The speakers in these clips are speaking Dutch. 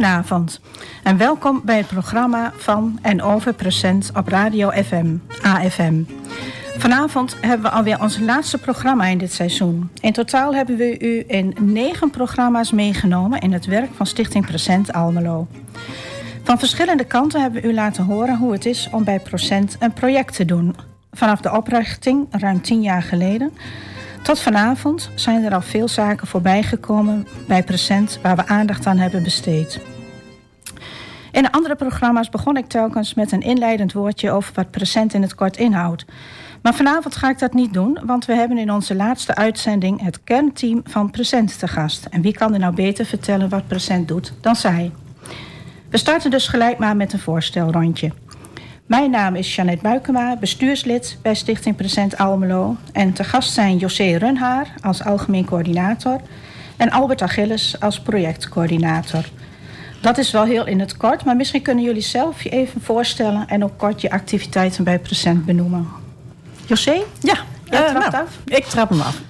Goedenavond en welkom bij het programma van en over Present op Radio FM, AFM. Vanavond hebben we alweer ons laatste programma in dit seizoen. In totaal hebben we u in negen programma's meegenomen in het werk van Stichting Present Almelo. Van verschillende kanten hebben we u laten horen hoe het is om bij Procent een project te doen. Vanaf de oprichting, ruim tien jaar geleden, tot vanavond zijn er al veel zaken voorbijgekomen bij Present waar we aandacht aan hebben besteed. In de andere programma's begon ik telkens met een inleidend woordje over wat Present in het kort inhoudt. Maar vanavond ga ik dat niet doen, want we hebben in onze laatste uitzending het kernteam van Present te gast. En wie kan er nou beter vertellen wat Present doet dan zij? We starten dus gelijk maar met een voorstelrondje. Mijn naam is Jeannette Buikema, bestuurslid bij Stichting Present Almelo. En te gast zijn José Runhaar als algemeen coördinator en Albert Achilles als projectcoördinator. Dat is wel heel in het kort, maar misschien kunnen jullie zelf je even voorstellen en ook kort je activiteiten bij Present benoemen. José? Ja, Jij uh, trapt nou, af? ik trap hem af.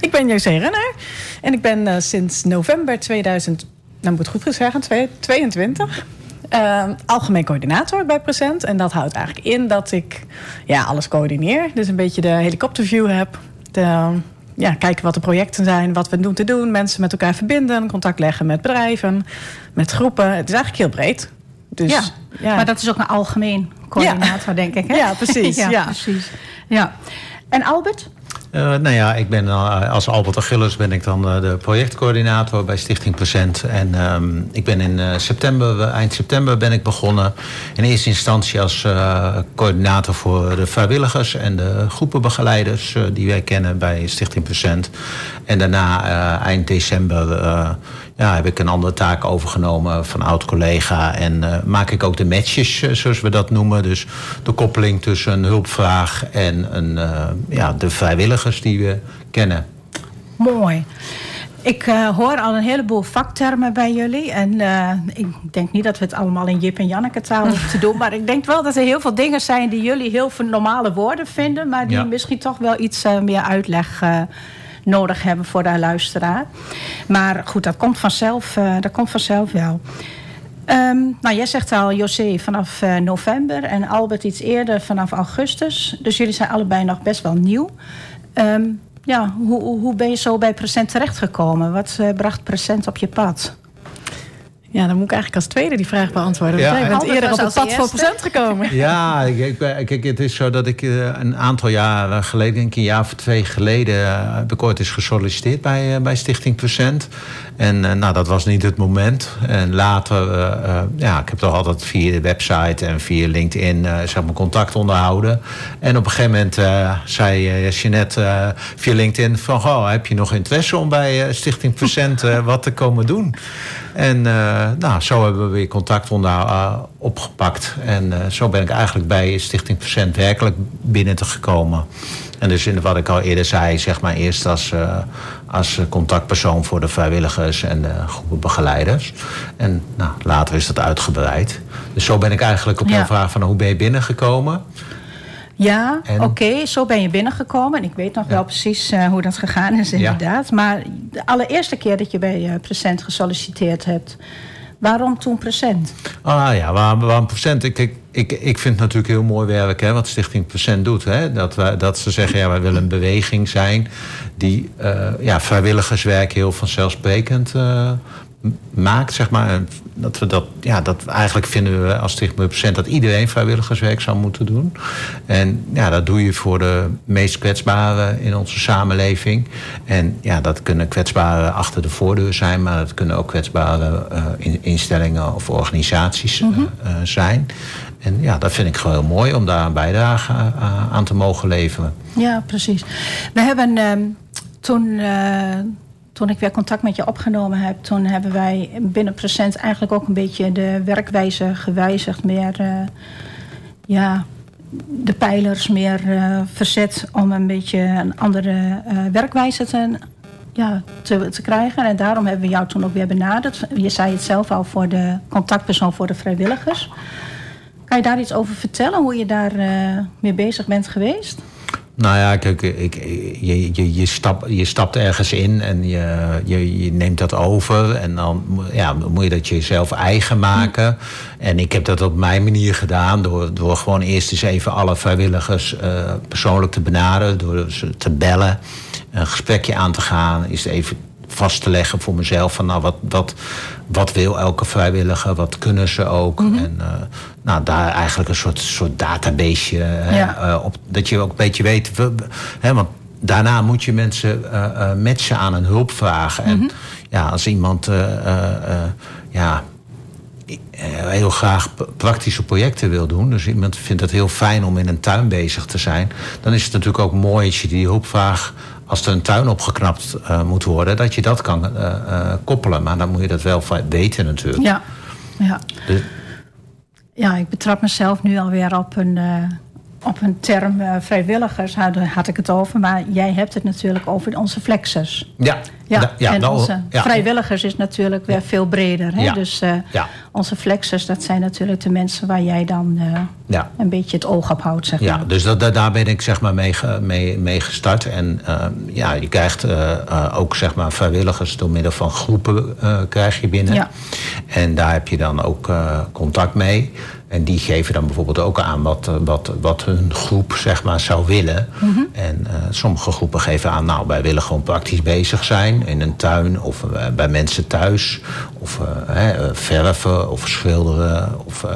Ik ben José Renner en ik ben eh, sinds november 2000, nou moet ik goed zeggen, 22, eh, algemeen coördinator bij Present. En dat houdt eigenlijk in dat ik ja, alles coördineer. Dus een beetje de helikopterview heb. De, ja, kijken wat de projecten zijn, wat we doen te doen. Mensen met elkaar verbinden, contact leggen met bedrijven, met groepen. Het is eigenlijk heel breed. Dus, ja, maar dat is ook een algemeen coördinator, denk ik. Hè? Ja, precies, ja. precies. Ja. En Albert? Uh, nou ja, ik ben uh, als Albert Achilles ben ik dan uh, de projectcoördinator bij Stichting Present. En um, ik ben in september, eind september ben ik begonnen. In eerste instantie als coördinator voor de vrijwilligers en de groepenbegeleiders die wij kennen bij Stichting Present. En daarna eind december ja, heb ik een andere taak overgenomen van oud-collega. En uh, maak ik ook de matches, uh, zoals we dat noemen. Dus de koppeling tussen een hulpvraag en een, uh, ja, de vrijwilligers die we kennen. Mooi. Ik hoor al een heleboel vaktermen bij jullie. En ik denk niet dat we het allemaal in Jip en Janneke taal hoeven te doen. Maar ik denk wel dat er heel veel dingen zijn die jullie heel veel normale woorden vinden. Maar die ja. misschien toch wel iets meer uitleg nodig hebben voor de luisteraar. Maar goed, dat komt vanzelf, uh, dat komt vanzelf wel. Um, nou, jij zegt al, José, vanaf uh, november en Albert iets eerder vanaf augustus. Dus jullie zijn allebei nog best wel nieuw. Um, ja, hoe, hoe ben je zo bij Present terechtgekomen? Wat uh, bracht Present op je pad? Ja, dan moet ik eigenlijk als tweede die vraag beantwoorden. Ja, Jij bent eerder op het pad voor procent gekomen. Ja, ik, kijk, het is zo dat ik een aantal jaren geleden, denk ik een jaar of twee geleden, heb ik ooit eens gesolliciteerd bij, bij Stichting Procent. En nou, dat was niet het moment. En later, uh, ja, ik heb toch altijd via de website en via LinkedIn uh, zeg maar contact onderhouden. En op een gegeven moment zei Jeanette via LinkedIn van, oh, heb je nog interesse om bij Stichting Procent wat te komen doen? En nou, zo hebben we weer contact onder, uh, opgepakt. En uh, zo ben ik eigenlijk bij Stichting Percent werkelijk binnen te gekomen. En dus in wat ik al eerder zei, zeg maar eerst als, als contactpersoon voor de vrijwilligers en de groepen begeleiders. En nou, later is dat uitgebreid. Dus zo ben ik eigenlijk op jouw ja. vraag van hoe ben je binnengekomen? Ja, oké, okay, zo ben je binnengekomen. En ik weet nog ja. wel precies uh, hoe dat gegaan is, inderdaad. Ja. Maar de allereerste keer dat je bij uh, Present gesolliciteerd hebt, waarom toen Present? Ah ja, waarom, waarom Present? Ik, ik, ik, ik vind het natuurlijk heel mooi werk hè, wat Stichting Present doet. Hè? Dat, wij, dat ze zeggen, ja, wij willen een beweging zijn die uh, ja, vrijwilligerswerk heel vanzelfsprekend maakt, zeg maar. Dat we dat, ja, dat eigenlijk vinden we als Stichting Procent dat iedereen vrijwilligerswerk zou moeten doen. En ja, dat doe je voor de meest kwetsbaren in onze samenleving. En ja, dat kunnen kwetsbaren achter de voordeur zijn, maar dat kunnen ook kwetsbare uh, instellingen of organisaties mm -hmm. uh, zijn. En ja, dat vind ik gewoon heel mooi om daar een bijdrage aan te mogen leveren. Ja, precies. We hebben um, toen toen ik weer contact met je opgenomen heb, toen hebben wij binnen Present eigenlijk ook een beetje de werkwijze gewijzigd. Meer, uh, ja, de pijlers meer uh, verzet om een beetje een andere uh, werkwijze te, ja, te, krijgen. En daarom hebben we jou toen ook weer benaderd. Je zei het zelf al voor de contactpersoon voor de vrijwilligers. Kan je daar iets over vertellen, hoe je daar mee bezig bent geweest? Nou ja, kijk, ik, je, je, je, stap, je stapt ergens in en je, je, je neemt dat over. En dan ja, moet je dat jezelf eigen maken. En ik heb dat op mijn manier gedaan. Door, door gewoon eerst eens even alle vrijwilligers uh, persoonlijk te benaderen. Door ze te bellen. Een gesprekje aan te gaan. Is even vast te leggen voor mezelf. Van nou, wat, wat, wat wil elke vrijwilliger? Wat kunnen ze ook? Mhm. En uh, nou, daar eigenlijk een soort, soort database ja. uh, op. Dat je ook een beetje weet. Hè, want daarna moet je mensen uh, matchen aan een hulpvraag. En mhm. ja, als iemand ja, heel graag praktische projecten wil doen. Dus iemand vindt het heel fijn om in een tuin bezig te zijn. Dan is het natuurlijk ook mooi als je die hulpvraag als er een tuin opgeknapt uh, moet worden, dat je dat kan uh, uh, koppelen. Maar dan moet je dat wel weten natuurlijk. Ja, ja. Dus... ja ik betrap mezelf nu alweer op een op een term uh, vrijwilligers had, had, ik het over. Maar jij hebt het natuurlijk over onze flexers. Ja. Ja, ja en onze vrijwilligers is natuurlijk weer veel breder. Hè? Dus uh, onze flexers, dat zijn natuurlijk de mensen waar jij dan uh, een beetje het oog op houdt. Zeg maar. Ja, dus dat, daar ben ik zeg maar mee, mee, mee gestart. En ja, je krijgt ook zeg maar vrijwilligers door middel van groepen krijg je binnen. Ja. En daar heb je dan ook contact mee. En die geven dan bijvoorbeeld ook aan wat, eh, wat, wat hun groep zeg maar, zou willen. Mhm. En uh, sommige groepen geven aan, nou, wij willen gewoon praktisch bezig zijn in een tuin of uh, bij mensen thuis. Of uh, verven of schilderen of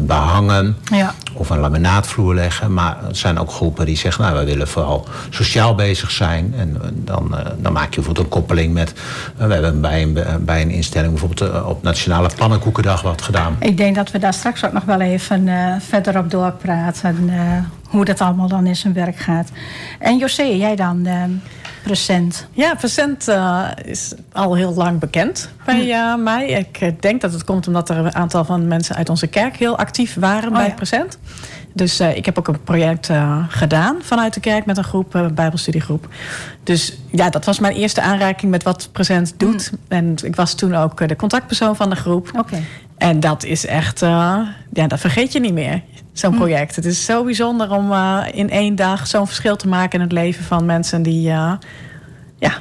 behangen. Ja. Of een laminaatvloer leggen. Maar er zijn ook groepen die zeggen, nou, wij willen vooral sociaal bezig zijn. En dan, dan maak je bijvoorbeeld een koppeling met. we hebben bij een, bij een instelling bijvoorbeeld op Nationale Pannenkoekendag wat gedaan. Ik denk dat we daar straks ook nog wel even uh, verder op doorpraten. Uh, hoe dat allemaal dan in zijn werk gaat. En José, jij dan? Uh, Present. Ja, Present is al heel lang bekend bij hm. mij. Ik denk dat het komt omdat er een aantal van mensen uit onze kerk heel actief waren oh, bij ja. Present. Dus ik heb ook een project gedaan vanuit de kerk met een groep, een Bijbelstudiegroep. Dus ja, dat was mijn eerste aanraking met wat Present doet. Hm. En ik was toen ook de contactpersoon van de groep. Oké. En dat is echt, uh, ja, dat vergeet je niet meer, zo'n hm. project. Het is zo bijzonder om uh, in één dag zo'n verschil te maken in het leven van mensen die, uh, ja,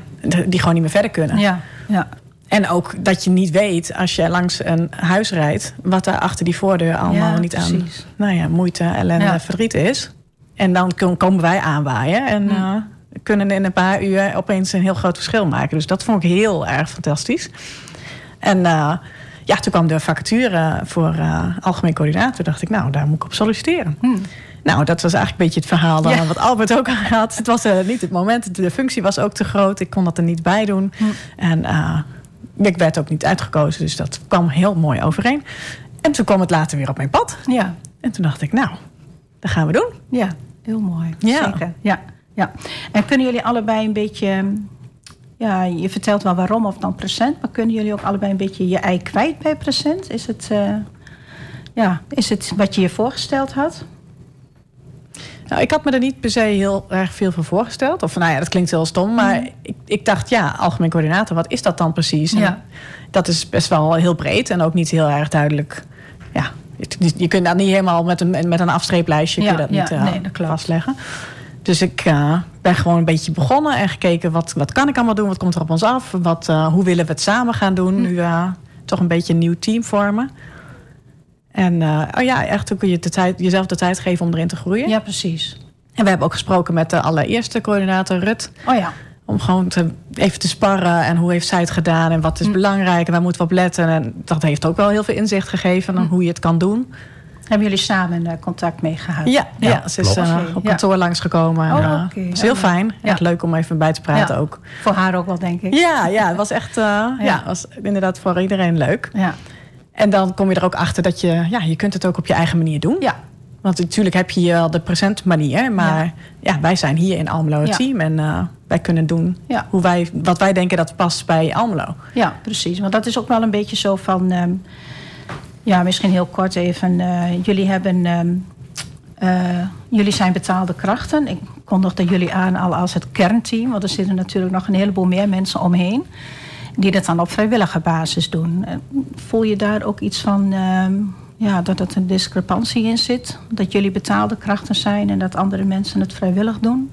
die gewoon niet meer verder kunnen. Ja, ja. En ook dat je niet weet, als je langs een huis rijdt, wat daar achter die voordeur allemaal ja, niet aan nou ja, moeite, ellende, ja. verdriet is. En dan komen wij aanwaaien en hm. kunnen in een paar uur opeens een heel groot verschil maken. Dus dat vond ik heel erg fantastisch. En ja, toen kwam de vacature voor uh, algemeen coördinator. Dacht ik, nou, daar moet ik op solliciteren. Hmm. Nou, dat was eigenlijk een beetje het verhaal dan wat Albert ook had. Het was uh, niet het moment. De functie was ook te groot. Ik kon dat er niet bij doen. Hmm. En uh, ik werd ook niet uitgekozen. Dus dat kwam heel mooi overeen. En toen kwam het later weer op mijn pad. Ja. En toen dacht ik, nou, dat gaan we doen. Ja, heel mooi. Ja. Zeker. Ja. Ja. En kunnen jullie allebei een beetje ja, je vertelt wel waarom of dan present, maar kunnen jullie ook allebei een beetje je ei kwijt bij present? Is het, uh, ja, is het wat je je voorgesteld had? Nou, ik had me er niet per se heel erg veel van voorgesteld. Of nou ja, dat klinkt heel stom, maar mhm. ik, ik, dacht, ja, algemeen coördinator, wat is dat dan precies? Ja. Dat is best wel heel breed en ook niet heel erg duidelijk. Ja, je, je kunt dat niet helemaal met een, met een afstreeplijstje ja, dat niet uh, nee, dat vastleggen. Dus ik uh, ben gewoon een beetje begonnen en gekeken wat, wat kan ik allemaal doen, wat komt er op ons af, wat, uh, hoe willen we het samen gaan doen, hm. nu uh, toch een beetje een nieuw team vormen. En oh ja, echt ook je de tijd, jezelf de tijd geven om erin te groeien. Ja, precies. En we hebben ook gesproken met de allereerste coördinator Rut. Oh ja. Om gewoon te, even te sparren en hoe heeft zij het gedaan en wat is hm. belangrijk en waar moeten we op letten. En dat heeft ook wel heel veel inzicht gegeven aan hm. hoe je het kan doen. Hebben jullie samen uh, contact mee gehad? Ja, ja, ze is uh, op kantoor ja. langsgekomen. Oh, okay. is heel oh, fijn. Echt leuk om even bij te praten ook. Voor haar ook wel, denk ik. Ja, ja het was echt ja. was inderdaad voor iedereen leuk. Ja. En dan kom je er ook achter dat je, ja, je kunt het ook op je eigen manier doen. Ja. Want natuurlijk heb je wel de present manier. Maar ja. wij zijn hier in Almelo het team. En wij kunnen doen hoe wij, wat wij denken dat past bij Almelo. Ja, precies. Want dat is ook wel een beetje zo van... Um, ja, misschien heel kort even. Uh, jullie hebben. Uh, jullie zijn betaalde krachten. Ik kondigde jullie aan al als het kernteam, want er zitten natuurlijk nog een heleboel meer mensen omheen die dat dan op vrijwillige basis doen. Voel je daar ook iets van, uh, ja, dat er een discrepantie in zit? Dat jullie betaalde krachten zijn en dat andere mensen het vrijwillig doen?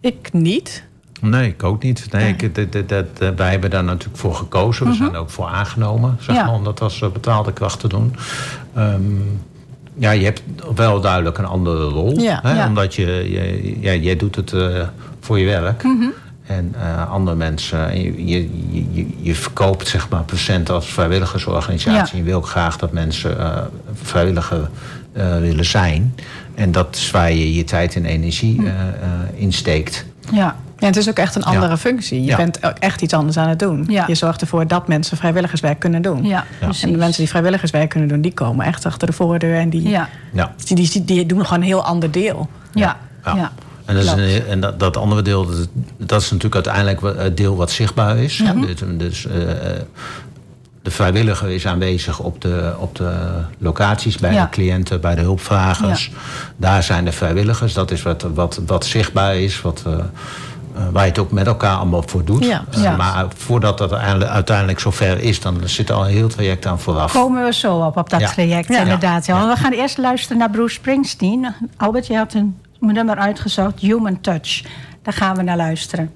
Ik niet. Nee, ik ook niet. Nee, ik, dat, dat, dat, wij hebben daar natuurlijk voor gekozen. We zijn er ook voor aangenomen, zeg Ja. maar, om dat als eh, betaalde kracht te doen. Ehm, ja, je hebt wel duidelijk een andere rol. Ja. Hè? Ja. Omdat je, je, ja, jij doet het eh, voor je werk. En eh, andere mensen, je, je, je, verkoopt zeg maar procent als vrijwilligersorganisatie. Je wil ook graag dat mensen vrijwilliger willen zijn. En dat is waar je je tijd en energie eh, insteekt. Ja, Ja, het is ook echt een andere functie. Je Ja. bent ook echt iets anders aan het doen. Ja. Je zorgt ervoor dat mensen vrijwilligerswerk kunnen doen. ja. En de mensen die vrijwilligerswerk kunnen doen, die komen echt achter de voordeur. En die, Ja, Ja. die, die, die doen gewoon een heel ander deel. ja, ja. Ja. En, dat, is een, en dat, dat andere deel, dat, dat is natuurlijk uiteindelijk het deel wat zichtbaar is. Dus, dus eh, de vrijwilliger is aanwezig op de, op de locaties bij Ja. de cliënten, bij de hulpvragers. Daar zijn de vrijwilligers. Dat is wat, wat, wat zichtbaar is, wat, eh, waar je het ook met elkaar allemaal voor doet. Ja, Eh, ja. maar voordat dat uiteindelijk, zover is, dan zit al een heel traject aan vooraf. Komen we zo op, op dat Ja. traject, Ja. inderdaad. We gaan eerst luisteren naar Bruce Springsteen. Albert, je had een nummer uitgezocht, Human Touch. Daar gaan we naar luisteren.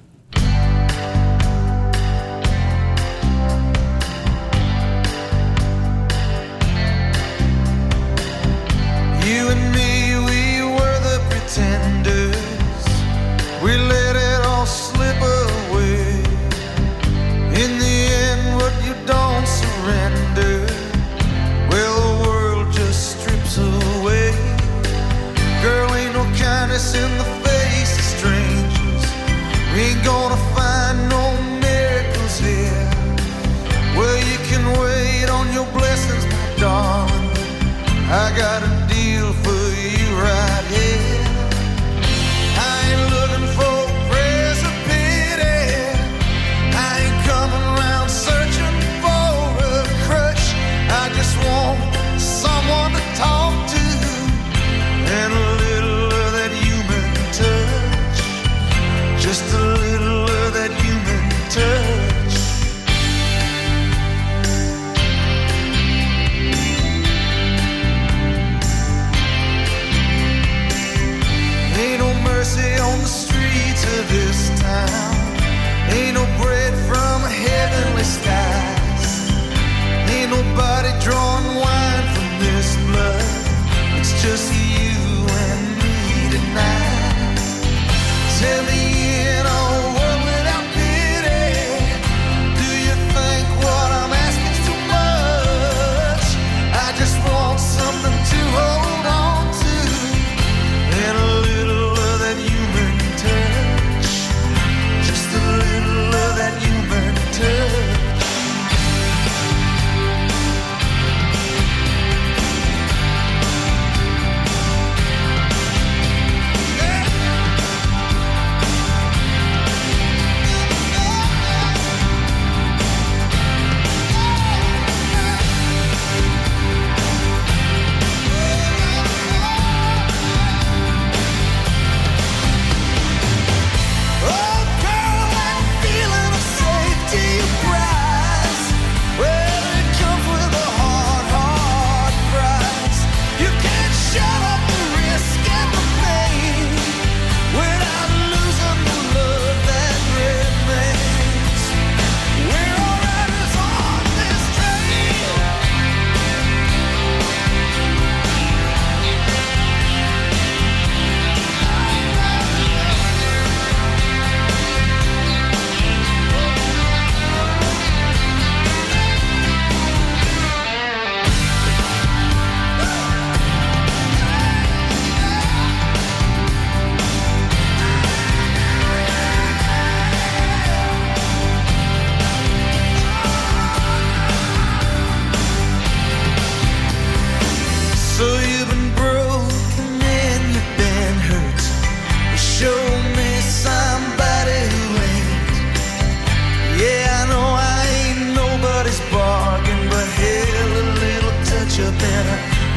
Just you and me tonight. Tell me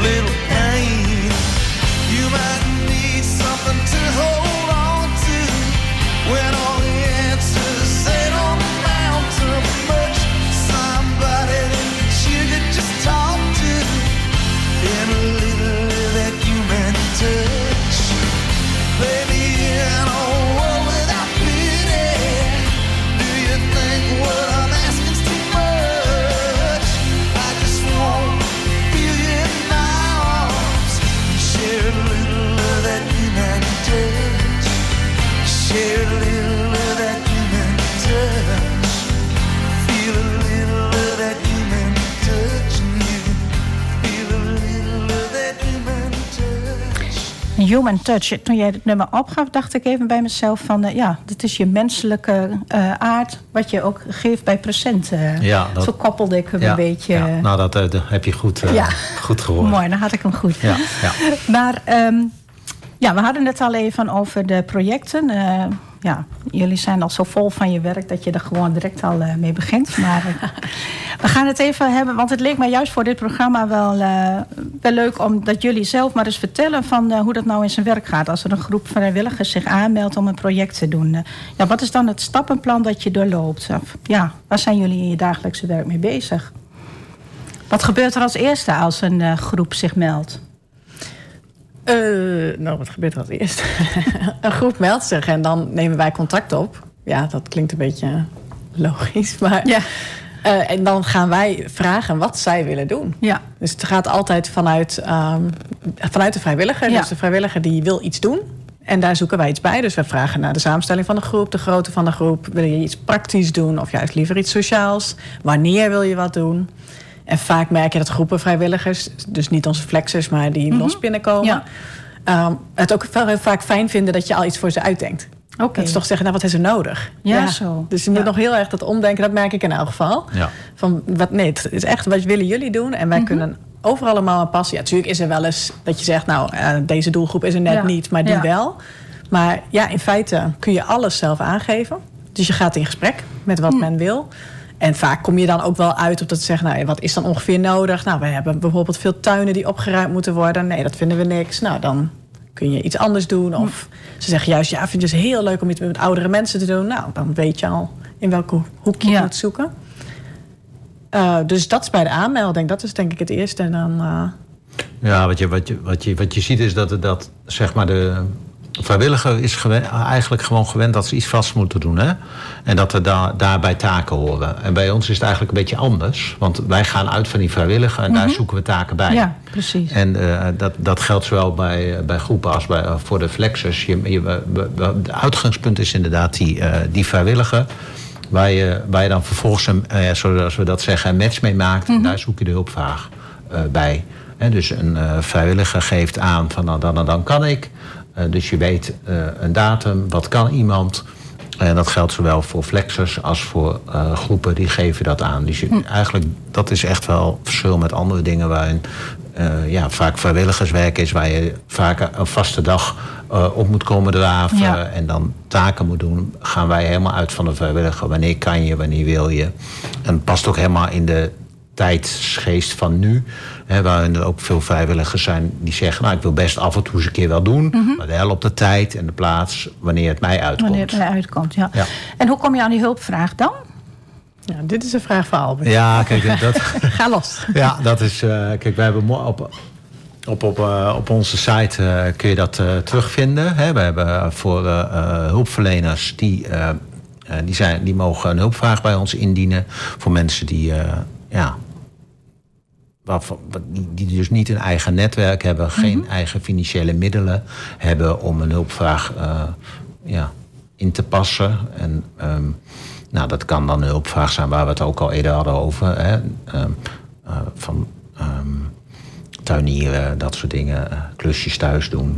little Human touch. Toen jij het nummer opgaf, dacht ik even bij mezelf van... eh, ja, dit is je menselijke eh, aard... wat je ook geeft bij presenten. Ja, dat- Zo koppelde ik hem Ja, een beetje... ja. Nou, dat, eh, dat heb je goed, goed gehoord. Mooi, dan had ik hem goed. Ja, ja. Maar ehm, ja, we hadden het al even over de projecten. Ja, jullie zijn al zo vol van je werk dat je er gewoon direct al eh, mee begint. Maar eh, we gaan het even hebben, want het leek mij juist voor dit programma wel, eh, wel leuk om dat jullie zelf maar eens vertellen van hoe dat nou in zijn werk gaat. Als er een groep vrijwilligers zich aanmeldt om een project te doen. Ja, wat is dan het stappenplan dat je doorloopt? Of, ja, waar zijn jullie in je dagelijkse werk mee bezig? Wat gebeurt er als eerste als een groep zich meldt? Eh, nou, wat gebeurt er als eerst? een groep meldt zich en dan nemen wij contact op. Ja, dat klinkt een beetje logisch, maar... Ja. Eh, en dan gaan wij vragen wat zij willen doen. Ja. Dus het gaat altijd vanuit, ehm, vanuit de vrijwilliger. Ja. Dus de vrijwilliger die wil iets doen. En daar zoeken wij iets bij. Dus we vragen naar de samenstelling van de groep, de grootte van de groep. Wil je iets praktisch doen of juist liever iets sociaals? Wanneer wil je wat doen? En vaak merk je dat groepen vrijwilligers, dus niet onze flexers, maar die los binnenkomen, Ja. ehm, het ook vaak fijn vinden dat je al iets voor ze uitdenkt. Oké. Dat is toch zeggen, nou wat is er nodig? Ja, zo. Dus je moet Ja. nog heel erg dat omdenken, dat merk ik in elk geval. Ja. Van, wat, nee, het is echt wat willen jullie doen? En Mhm. wij kunnen overal allemaal aan passen. Ja, natuurlijk is er wel eens dat je zegt, nou, eh, deze doelgroep is er net Ja. niet, maar die Ja. wel. Maar ja, in feite kun je alles zelf aangeven. Dus je gaat in gesprek met wat Hm. men wil. En vaak kom je dan ook wel uit op dat te zeggen, nou, wat is dan ongeveer nodig? Nou, we hebben bijvoorbeeld veel tuinen die opgeruimd moeten worden. Nee, dat vinden we niks. Nou, dan kun je iets anders doen. Hm. Of ze zeggen juist, ja, vind je het heel leuk om iets met oudere mensen te doen. Nou, dan weet je al in welke hoek je Ja. moet zoeken. Eh, dus dat is bij de aanmelding. Dat is denk ik het eerste. En dan, eh, Ja, wat je, wat je, wat je, wat je ziet is dat, dat zeg maar de vrijwilliger is gewen- eigenlijk gewoon gewend dat ze iets vast moeten doen. Hè? En dat er da daarbij taken horen. En bij ons is het eigenlijk een beetje anders. Want wij gaan uit van die vrijwilliger en daar zoeken we taken bij. Mhm. Ja, precies. En eh, dat, dat geldt zowel bij, bij groepen als bij, eh, voor de flexers. Je, je, het uitgangspunt is inderdaad die, eh, die vrijwilliger. Waar je, waar je dan vervolgens, een, eh, zoals we dat zeggen, een match mee maakt. En daar zoek je de hulpvraag eh, bij. Dus een eh, vrijwilliger geeft aan van nou, dan en dan kan ik. Eh, dus je weet eh, een datum, wat kan iemand. En dat geldt zowel voor flexers als voor groepen die geven dat aan. Dus je, eigenlijk, dat is echt wel verschil met andere dingen waarin ja, vaak vrijwilligerswerk is, waar je vaak een vaste dag op moet komen draven Ja. en dan taken moet doen. Gaan wij helemaal uit van de vrijwilliger. Wanneer kan je, wanneer wil je. En het past ook helemaal in de tijdsgeest van nu. Hè, waarin er ook veel vrijwilligers zijn die zeggen... nou, ik wil best af en toe eens een keer wel doen... maar wel op de tijd en de plaats wanneer het mij uitkomt. Wanneer het eruit uitkomt, ja. Ja. En hoe kom je aan die hulpvraag dan? ja, dit is een vraag voor Albert. Ja, kijk, dat, Ga los. ja, dat is... eh, kijk, wij hebben op, op, op, eh, op onze site eh, kun je dat eh, terugvinden. Hè. We hebben voor eh, eh, hulpverleners die, eh, eh, die, zijn, die mogen een hulpvraag bij ons indienen. Voor mensen die... eh, ja, waarvan, die- dus niet een eigen netwerk hebben, geen eigen financiële middelen hebben om een hulpvraag eh, ja, in te passen. En ehm, nou, dat kan dan een hulpvraag zijn waar we het ook al eerder hadden over. Hè, ehm, eh, van ehm, tuinieren, dat soort dingen, eh, klusjes thuis doen.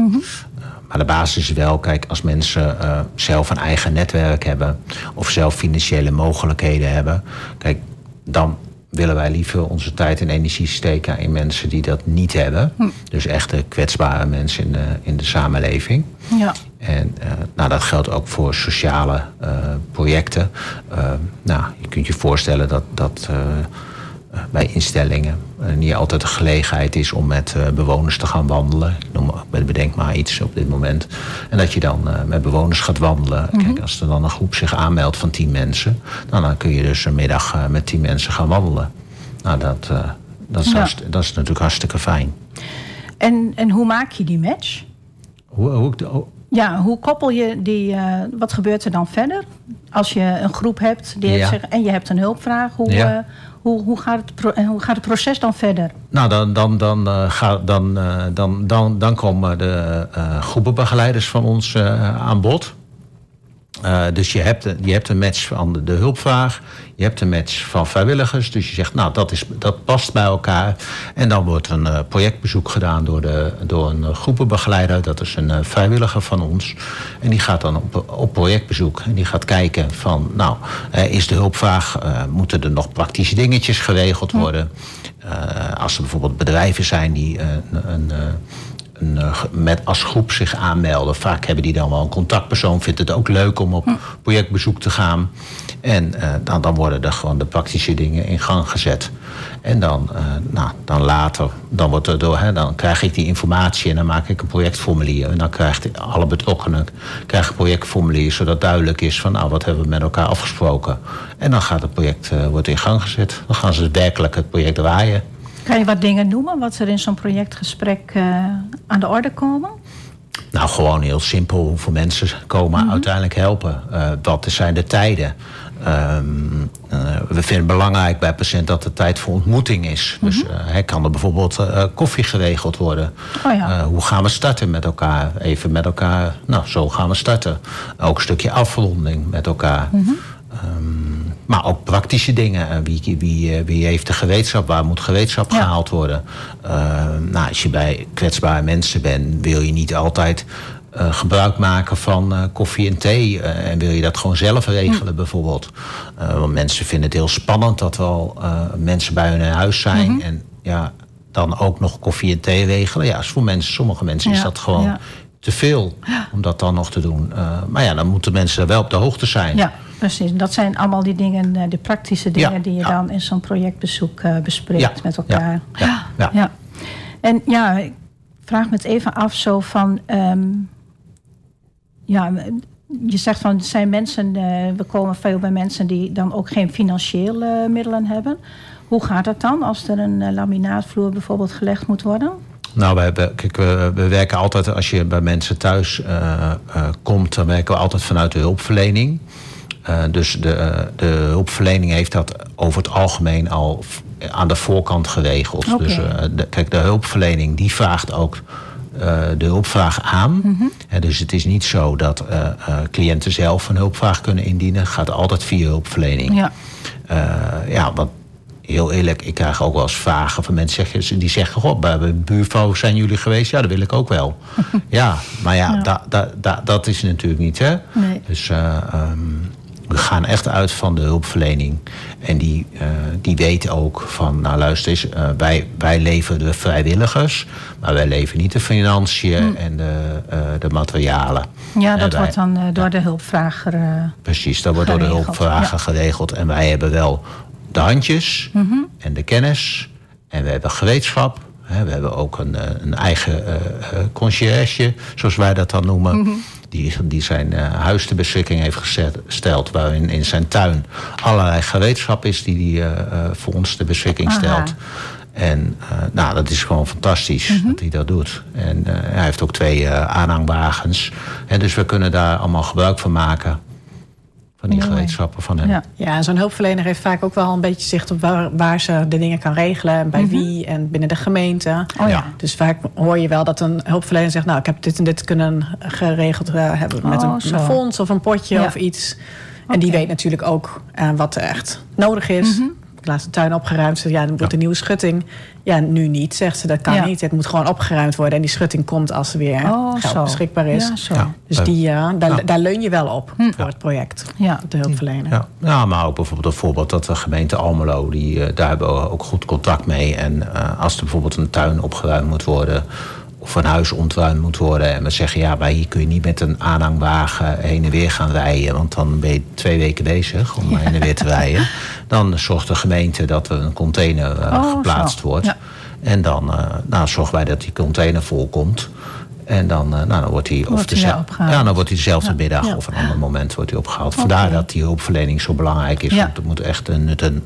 Eh, Maar de basis is wel, kijk, als mensen zelf een eigen netwerk hebben of zelf financiële mogelijkheden hebben, kijk, dan willen wij liever onze tijd en energie steken in mensen die dat niet hebben. Dus echte kwetsbare mensen in de, in de samenleving. Ja. En eh, nou, dat geldt ook voor sociale eh, projecten. Eh, nou, je kunt je voorstellen dat, dat bij instellingen eh, niet altijd de gelegenheid is om met eh, bewoners te gaan wandelen. Ik noem, bedenk maar iets op dit moment. En dat je dan eh, met bewoners gaat wandelen. Kijk, als er dan een groep zich aanmeldt van tien mensen, nou, dan kun je dus een middag eh, met tien mensen gaan wandelen. Nou, dat, eh, dat, is Ja. dat is natuurlijk hartstikke fijn. En, en hoe maak je die match? Hoe, oh, Ja, hoe koppel je die... eh, wat gebeurt er dan verder? Als je een groep hebt die heeft zich, en je hebt een hulpvraag. Hoe, Ja. eh, hoe, hoe, gaat het hoe gaat het proces dan verder? Nou, dan, dan, dan, eh, ga, dan, eh, dan, dan, dan komen de eh, groepenbegeleiders van ons aan bod. Dus je hebt, je hebt een match van de, hulpvraag, je hebt een match van vrijwilligers. Dus je zegt, nou, dat, is, dat past bij elkaar. En dan wordt een uh, projectbezoek gedaan door, de, door een groepenbegeleider. Dat is een uh, vrijwilliger van ons. En die gaat dan op, op projectbezoek. En die gaat kijken van, nou, is de hulpvraag... moeten er nog praktische dingetjes geregeld worden? als er bijvoorbeeld bedrijven zijn die een... een eh, met als groep zich aanmelden. Vaak hebben die dan wel een contactpersoon. Vindt het ook leuk om op projectbezoek te gaan. En uh, dan, dan worden er gewoon de praktische dingen in gang gezet. En dan, uh, nou, dan later, dan, wordt er door, hè, dan krijg ik die informatie en dan maak ik een projectformulier. En dan krijgt alle betrokkenen krijgen een projectformulier, zodat duidelijk is van nou, wat hebben we met elkaar afgesproken. En dan gaat het project uh, wordt in gang gezet. Dan gaan ze werkelijk het project draaien. Kan je wat dingen noemen wat er in zo'n projectgesprek aan de orde komen? Nou, gewoon heel simpel. Hoeveel mensen komen mm -hmm. uiteindelijk helpen? Uh, wat zijn de tijden? Um, uh, we vinden het belangrijk bij patiënt dat de tijd voor ontmoeting is. Mm -hmm. Dus uh, kan er bijvoorbeeld uh, koffie geregeld worden? Oh ja. hoe gaan we starten met elkaar? Even met elkaar, nou, zo gaan we starten. Ook een stukje afronding met elkaar. Mm -hmm. um, maar ook praktische dingen. Wie, wie, wie heeft de gereedschap? Waar moet gereedschap ja. gehaald worden? Uh, nou, als je bij kwetsbare mensen bent, wil je niet altijd uh, gebruik maken van uh, koffie en thee. Uh, en wil je dat gewoon zelf regelen, bijvoorbeeld. want mensen vinden het heel spannend dat er al mensen bij hun in huis zijn. Mm -hmm. En ja, dan ook nog koffie en thee regelen. Ja, voor mensen, sommige mensen ja. is dat gewoon ja. te veel om dat dan nog te doen. maar ja, dan moeten mensen wel op de hoogte zijn. Ja. Precies, dat zijn allemaal die dingen, de praktische dingen die je dan in zo'n projectbezoek bespreekt ja, met elkaar. Ja, ja, En ja, ik vraag me het even af zo van, um, ja, je zegt van, er zijn mensen, uh, we komen veel bij mensen die dan ook geen financiële middelen hebben. Hoe gaat dat dan als er een uh, laminaatvloer bijvoorbeeld gelegd moet worden? Nou, wij, kijk, we, we, werken altijd, als je bij mensen thuis komt, dan werken we altijd vanuit de hulpverlening. Uh, dus de, de hulpverlening heeft dat over het algemeen al aan de voorkant geregeld. Okay. Dus de, kijk, de hulpverlening die vraagt ook uh, de hulpvraag aan. Mm -hmm. dus het is niet zo dat cliënten zelf een hulpvraag kunnen indienen. Het gaat altijd via hulpverlening. Ja, ja want heel eerlijk, ik krijg ook wel eens vragen van mensen die zeggen: Goh, bij de buurvrouw zijn jullie geweest? Ja, dat wil ik ook wel. ja, maar ja, ja. Da, da, da, dat is natuurlijk niet. Hè? Nee. Dus. Um, we gaan echt uit van de hulpverlening. En die, uh, die weten ook van, nou luister eens, uh, wij, wij leveren de vrijwilligers, maar wij leveren niet de financiën mm. en de, uh, de materialen. Ja, dat wij, wordt dan door ja, de hulpvrager. Precies, dat wordt door de hulpvrager ja. geregeld. En wij hebben wel de handjes mm -hmm. en de kennis en we hebben gereedschap. We hebben ook een, een eigen conciërge, zoals wij dat dan noemen. Mm -hmm die, die zijn uh, huis ter beschikking heeft gesteld. Waarin in zijn tuin allerlei gereedschap is die hij uh, voor ons ter beschikking Aha. stelt. En uh, nou, dat is gewoon fantastisch Mhm. mm -hmm. dat hij dat doet. En hij heeft ook twee aanhangwagens. En dus we kunnen daar allemaal gebruik van maken van die gereedschappen van hem. Ja. Ja, zo'n hulpverlener heeft vaak ook wel een beetje zicht op waar, waar ze de dingen kan regelen. En bij Mhm. wie en binnen de gemeente. Oh ja. Dus vaak hoor je wel dat een hulpverlener zegt... nou, ik heb dit en dit kunnen geregeld uh, hebben met Oh, een, fonds of een potje Ja. of iets. En die weet natuurlijk ook uh, wat er echt nodig is. Mhm. Laat de tuin opgeruimd. Ze, Ja, dan wordt een nieuwe schutting. Ja, nu niet, zegt ze. Dat kan Ja. niet. Het moet gewoon opgeruimd worden. En die schutting komt als er weer Oh, geld zo. beschikbaar is. Ja, zo. Ja. Dus Eh, die, ja, daar, ja. daar leun je wel op Hm. voor het project. Ja. De hulpverlener. Ja. ja, maar ook bijvoorbeeld een voorbeeld dat de gemeente Almelo, die, uh, daar hebben we ook goed contact mee. En uh, als er bijvoorbeeld een tuin opgeruimd moet worden of een huis ontruimd moet worden. En we zeggen, ja, maar hier kun je niet met een aanhangwagen heen en weer gaan rijden. Want dan ben je twee weken bezig om heen en weer te rijden. Dan zorgt de gemeente dat er een container uh, Oh, geplaatst zo. wordt. Ja. En dan uh, nou, zorgen wij dat die container volkomt. En dan, uh, nou, dan wordt hij of dezelfde- ja, dan wordt hij dezelfde Ja. middag Ja. of een ander moment wordt hij opgehaald. Vandaar dat die hulpverlening zo belangrijk is. Want er moet echt een nut en,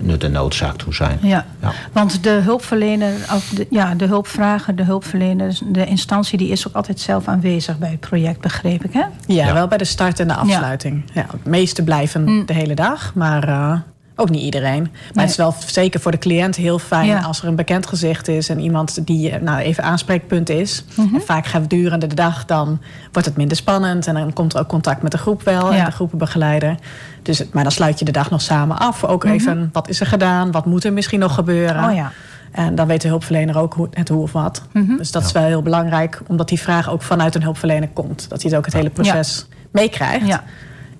nut en noodzaak toe zijn. Ja. Ja. want de hulpverlener, of de, ja, de hulpvrager, de hulpverlener, de instantie, die is ook altijd zelf aanwezig bij het project, begreep ik, hè? Ja, Ja. wel bij de start en de afsluiting. Ja. het meeste blijven Hm. de hele dag, maar uh, Ook niet iedereen. Maar Nee. het is wel zeker voor de cliënt heel fijn Ja. als er een bekend gezicht is en iemand die eh, nou, even aanspreekpunt is. Mhm. En vaak gedurende de dag dan wordt het minder spannend en dan komt er ook contact met de groep wel Ja. en de groepenbegeleider. Dus, maar dan sluit je de dag nog samen af. Ook even wat is er gedaan, wat moet er misschien nog gebeuren. Mhm. Oh ja. En dan weet de hulpverlener ook hoe, het hoe of wat. Mhm. Dus dat is wel heel belangrijk, omdat die vraag ook vanuit een hulpverlener komt. Dat hij het ook het hele proces meekrijgt. Ja.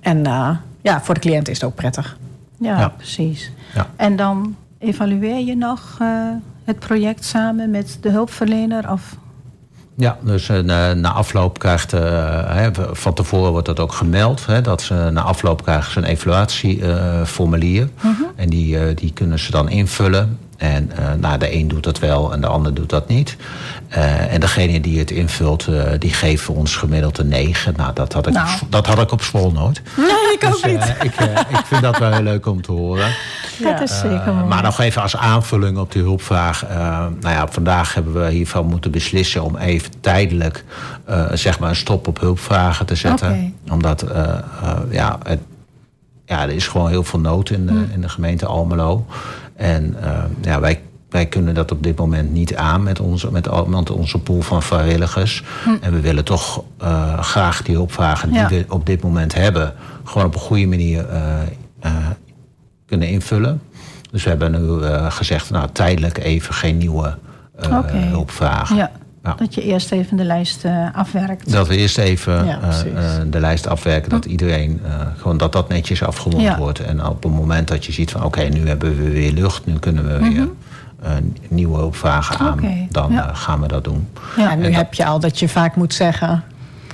En eh, ja, voor de cliënt is het ook prettig. Ja, Ja. precies. Ja. En dan evalueer je nog eh, het project samen met de hulpverlener? Of... Ja, dus eh, na, afloop krijgt, eh, hè, van tevoren wordt dat ook gemeld, hè, dat ze na afloop krijgen ze een evaluatieformulier. En die, die kunnen ze dan invullen. En nou, de een doet dat wel en de ander doet dat niet. Eh, en degene die het invult, eh, die geven ons gemiddeld een 9. Nou, dat had ik, Nou. dat had ik op school nooit. Nee, ik ook Dus, eh, ik, eh, ik vind dat wel heel leuk om te horen. Dat is zeker mooi. maar nog even als aanvulling op die hulpvraag. nou ja, vandaag hebben we hiervan moeten beslissen om even tijdelijk zeg maar een stop op hulpvragen te zetten. Oké. Omdat ja, het, ja, er is gewoon heel veel nood in de, Mm. in de gemeente Almelo. En ja, wij, wij kunnen dat op dit moment niet aan met onze, met, al- met onze pool van vrijwilligers. En we willen toch eh, graag die hulpvragen. Ja. die we op dit moment hebben, gewoon op een goede manier eh, eh, kunnen invullen. Dus we hebben nu gezegd, nou tijdelijk even geen nieuwe hulpvragen. Ja, Ja. dat je eerst even de lijst afwerkt. Dat we eerst even Ja, de lijst afwerken. Dat iedereen eh, gewoon dat dat netjes afgerond Ja. wordt. En op het moment dat je ziet van oké, nu hebben we weer lucht. Nu kunnen we weer eh, nieuwe hulpvragen aan. Dan ja. eh, gaan we dat doen. Ja. en nu En dat- heb je al dat je vaak moet zeggen...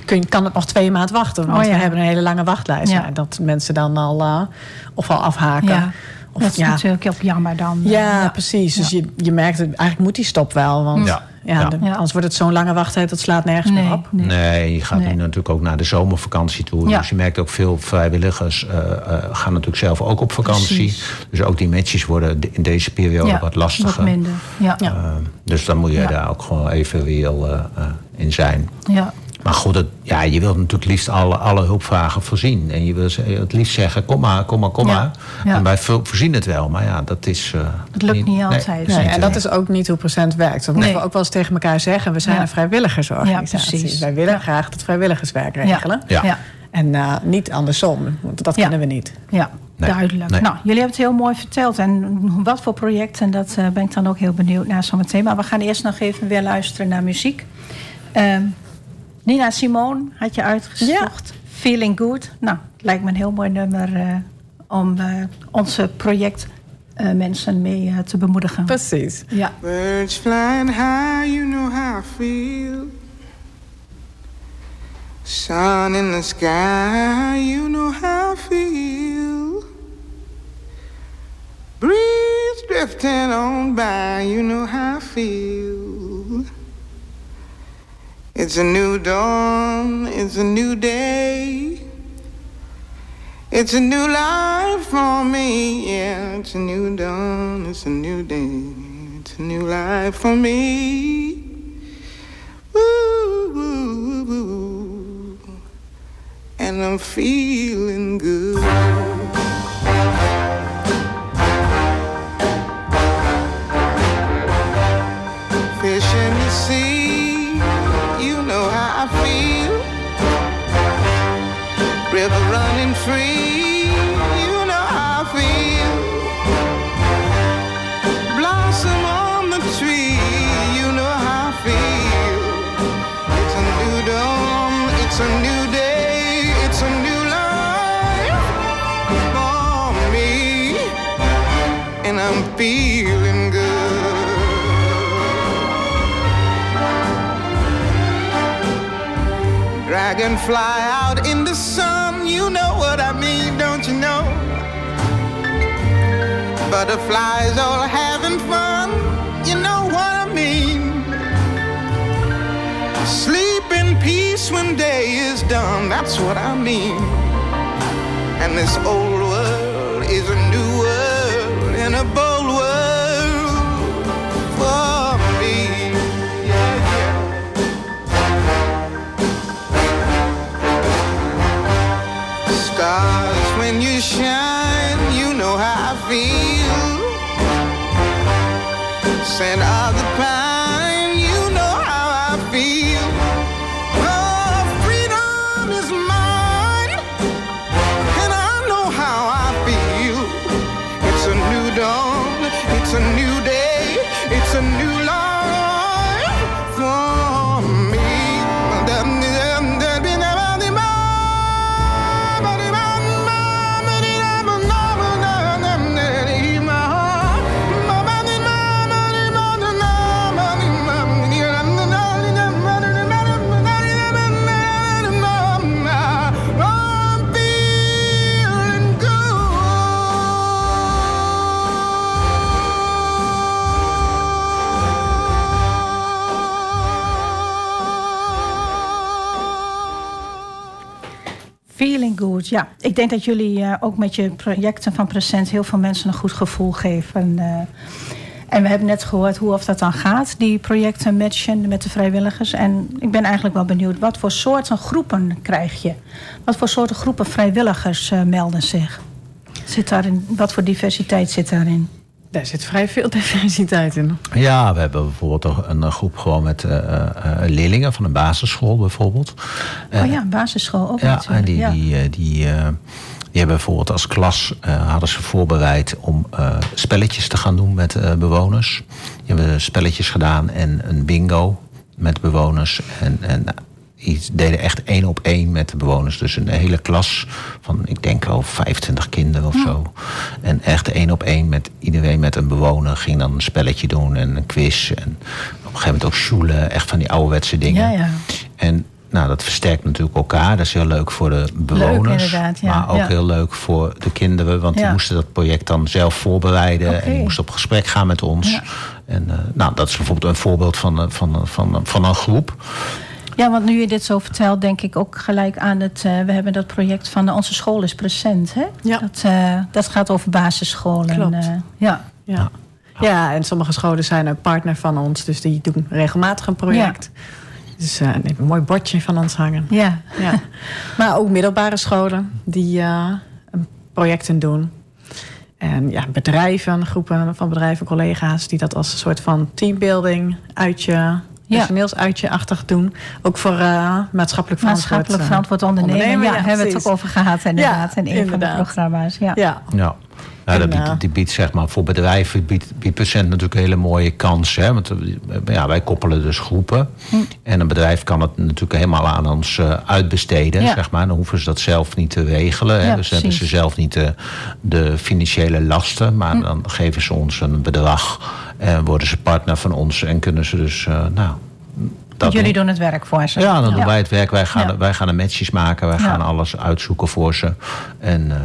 Kun, je- kan het nog twee maanden wachten? Want Oh, ja. we hebben een hele lange wachtlijst. Ja. Dat mensen dan al uh, of al afhaken. Ja, Of, dat is ja, natuurlijk heel jammer dan. ja, precies. Dus je, je merkt, het, eigenlijk moet die stop wel. Want Ja. ja. Ja. de- Ja. anders wordt het zo'n lange wachttijd, dat slaat nergens Nee, meer op. nee. Nee, je gaat Nee. nu natuurlijk ook naar de zomervakantie toe. Ja. Dus je merkt ook veel vrijwilligers eh, eh, gaan natuurlijk zelf ook op vakantie. Precies. Dus ook die matches worden de- in deze periode Ja, wat lastiger. Wat minder. Ja. Ja. Eh, dus dan moet je Ja. daar ook gewoon even reëel eh, eh, in zijn. ja. Maar goed, het, ja, je wilt natuurlijk het liefst alle, alle hulpvragen voorzien. En je wil ze- het liefst zeggen, kom maar, kom maar, kom Ja, maar. ja. En wij vo- voorzien het wel. Maar ja, dat is... eh, Het lukt niet altijd. Nee, Nee, zeker en dat is ook niet hoe procent werkt. Dat Nee. moeten we ook wel eens tegen elkaar zeggen. We zijn Ja. een vrijwilligersorganisatie. Ja, precies. Wij willen Ja. graag het vrijwilligerswerk regelen. Ja. ja. En eh, niet andersom, want dat Ja. kunnen we niet. Ja, Nee, duidelijk. nee. Nou, jullie hebben het heel mooi verteld. En wat voor projecten, dat eh, ben ik dan ook heel benieuwd naar zometeen. Maar we gaan eerst nog even weer luisteren naar muziek. Ehm, Nina Simone had je uitgezocht. Feeling Good. Nou, het lijkt me een heel mooi nummer eh, om eh, onze projectmensen mee eh, te bemoedigen. Precies. Ja. Birds flying high, you know how I feel. Sun in the sky, you know how I feel. Breeze drifting on by, you know how I feel. It's a new dawn, it's a new day. It's a new life for me, yeah. It's a new dawn, it's a new day. It's a new life for me. Woo, woo, woo. And I'm feeling good. Dragonfly out in the sun, you know what I mean, don't you know? Butterflies all having fun, you know what I mean. Sleep in peace when day is done, that's what I mean. And this old world scent of Good, ja. Ik denk dat jullie eh, ook met je projecten van Present heel veel mensen een goed gevoel geven. eh. en we hebben net gehoord hoe of dat dan gaat, die projecten matchen met de vrijwilligers. En ik ben eigenlijk wel benieuwd, wat voor soorten groepen krijg je? Wat voor soorten groepen vrijwilligers eh, melden zich? Zit daarin, wat voor diversiteit zit daarin? Daar zit vrij veel diversiteit in. Ja, we hebben bijvoorbeeld een, een groep gewoon met eh, eh, eh, leerlingen van een basisschool bijvoorbeeld. Eh, oh ja, basisschool ook ja, natuurlijk. en die, ja. die, eh, die, eh, die hebben bijvoorbeeld als klas eh, hadden ze voorbereid om eh, spelletjes te gaan doen met eh, bewoners. Die hebben spelletjes gedaan en een bingo met bewoners. En, en die deden echt één op één met de bewoners. Dus een hele klas van, ik denk wel 25 kinderen of zo. En echt één op één met iedereen met een bewoner ging dan een spelletje doen en een quiz. En op een gegeven moment ook schoelen, echt van die ouderwetse dingen. Ja, ja. En nou, dat versterkt natuurlijk elkaar. Dat is heel leuk voor de bewoners. ja. Maar ook Ja. heel leuk voor de kinderen. Want die moesten dat project dan zelf voorbereiden. En die moesten op gesprek gaan met ons. En eh, nou, dat is bijvoorbeeld een voorbeeld van, eh, van, van, van een groep. Ja, want nu je dit zo vertelt, denk ik ook gelijk aan het. eh, we hebben dat project van Onze School is Present. Hè? Ja. Dat, eh, dat gaat over basisscholen. Klopt. eh, ja. Ja. ja, en sommige scholen zijn een partner van ons. Dus die doen regelmatig een project. Dus eh, die hebben een mooi bordje van ons hangen. Ja. Ja. maar ook middelbare scholen die een projecten doen. En ja, bedrijven, groepen van bedrijven, collega's... die dat als een soort van teambuilding, uitje, personeelsuitje-achtig doen. Ook voor eh, maatschappelijk verantwoord, Maatschappelijk eh, verantwoord ondernemen. Ja, hebben we het ook over gehad inderdaad. Ja, in een van de programma's. Ja. Ja, Ja. En, dat biedt, eh, die biedt zeg maar voor bedrijven biedt, biedt Percent natuurlijk een hele mooie kans. Hè? Want eh, ja, wij koppelen dus groepen. En een bedrijf kan het natuurlijk helemaal aan ons eh, uitbesteden. Ja. Zeg maar. Dan hoeven ze dat zelf niet te regelen. Hè? Ja, dus hebben ze zelf niet de, de financiële lasten. Maar dan geven ze ons een bedrag. En worden ze partner van ons. En kunnen ze dus, nou... Dat Jullie doen. het werk voor ze. Ja, dan doen wij het werk. Wij gaan, Ja. wij gaan de matches maken. Wij Ja. gaan alles uitzoeken voor ze. En eh,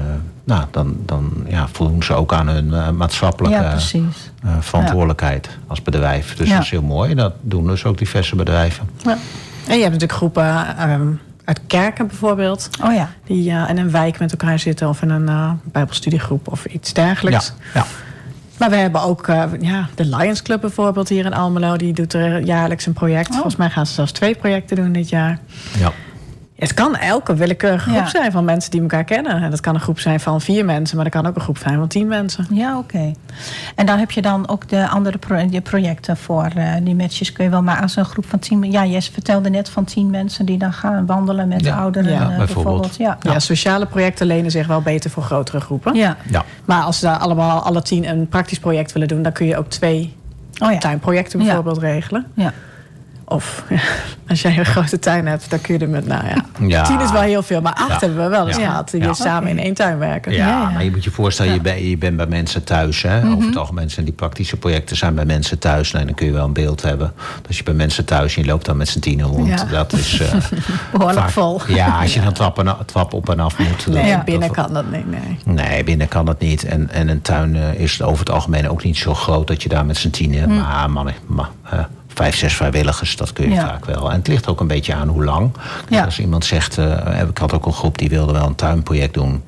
nou, dan, dan ja, voldoen ze ook aan hun eh, maatschappelijke eh, verantwoordelijkheid als bedrijf. Dus Ja. dat is heel mooi. Dat doen dus ook diverse bedrijven. Ja. En je hebt natuurlijk groepen ehm, uit kerken bijvoorbeeld. Oh ja. Die eh, in een wijk met elkaar zitten of in een eh, bijbelstudiegroep of iets dergelijks. ja. Maar we hebben ook eh, ja, de Lions Club bijvoorbeeld hier in Almelo. Die doet er jaarlijks een project. Oh. Volgens mij gaan ze zelfs twee projecten doen dit jaar. ja. Het kan elke willekeurige groep Ja. zijn van mensen die elkaar kennen. En dat kan een groep zijn van vier mensen, maar dat kan ook een groep zijn van tien mensen. Ja, oké. En dan heb je dan ook de andere pro- die projecten voor eh, die matches. Kun je wel maar als een groep van tien... Ja, Jess vertelde net van tien mensen die dan gaan wandelen met Ja, ouderen ja, eh, bijvoorbeeld. bijvoorbeeld. Ja. Ja. sociale projecten lenen zich wel beter voor grotere groepen. Ja. ja. Maar als ze daar allemaal alle tien een praktisch project willen doen, dan kun je ook twee Oh ja. tuinprojecten Ja. bijvoorbeeld regelen. Ja. Of ja, als jij een grote tuin hebt, dan kun je er met, nou ja, Ja. tien is wel heel veel. Maar acht Ja. hebben we wel eens gehad. Die samen in één tuin werken. Ja, maar je moet je voorstellen, je, bent, je bent bij mensen thuis. Hè? Mhm. Over het algemeen zijn die praktische projecten zijn bij mensen thuis. Nee, dan kun je wel een beeld hebben. Als je bij mensen thuis en je loopt dan met z'n tienen rond. Dat is eh, Behoorlijk vaak- vol. Ja, als je dan trap, en- trap op en af moet. Nee, dat- binnen dat- kan dat niet. Nee. Nee, binnen kan dat niet. En, en een tuin eh, is over het algemeen ook niet zo groot dat je daar met z'n tienen. Maar mannen, maar, vijf, zes vrijwilligers, dat kun je Ja. vaak wel. En het ligt ook een beetje aan hoe lang. Ja. Als iemand zegt, eh, ik had ook een groep die wilde wel een tuinproject doen.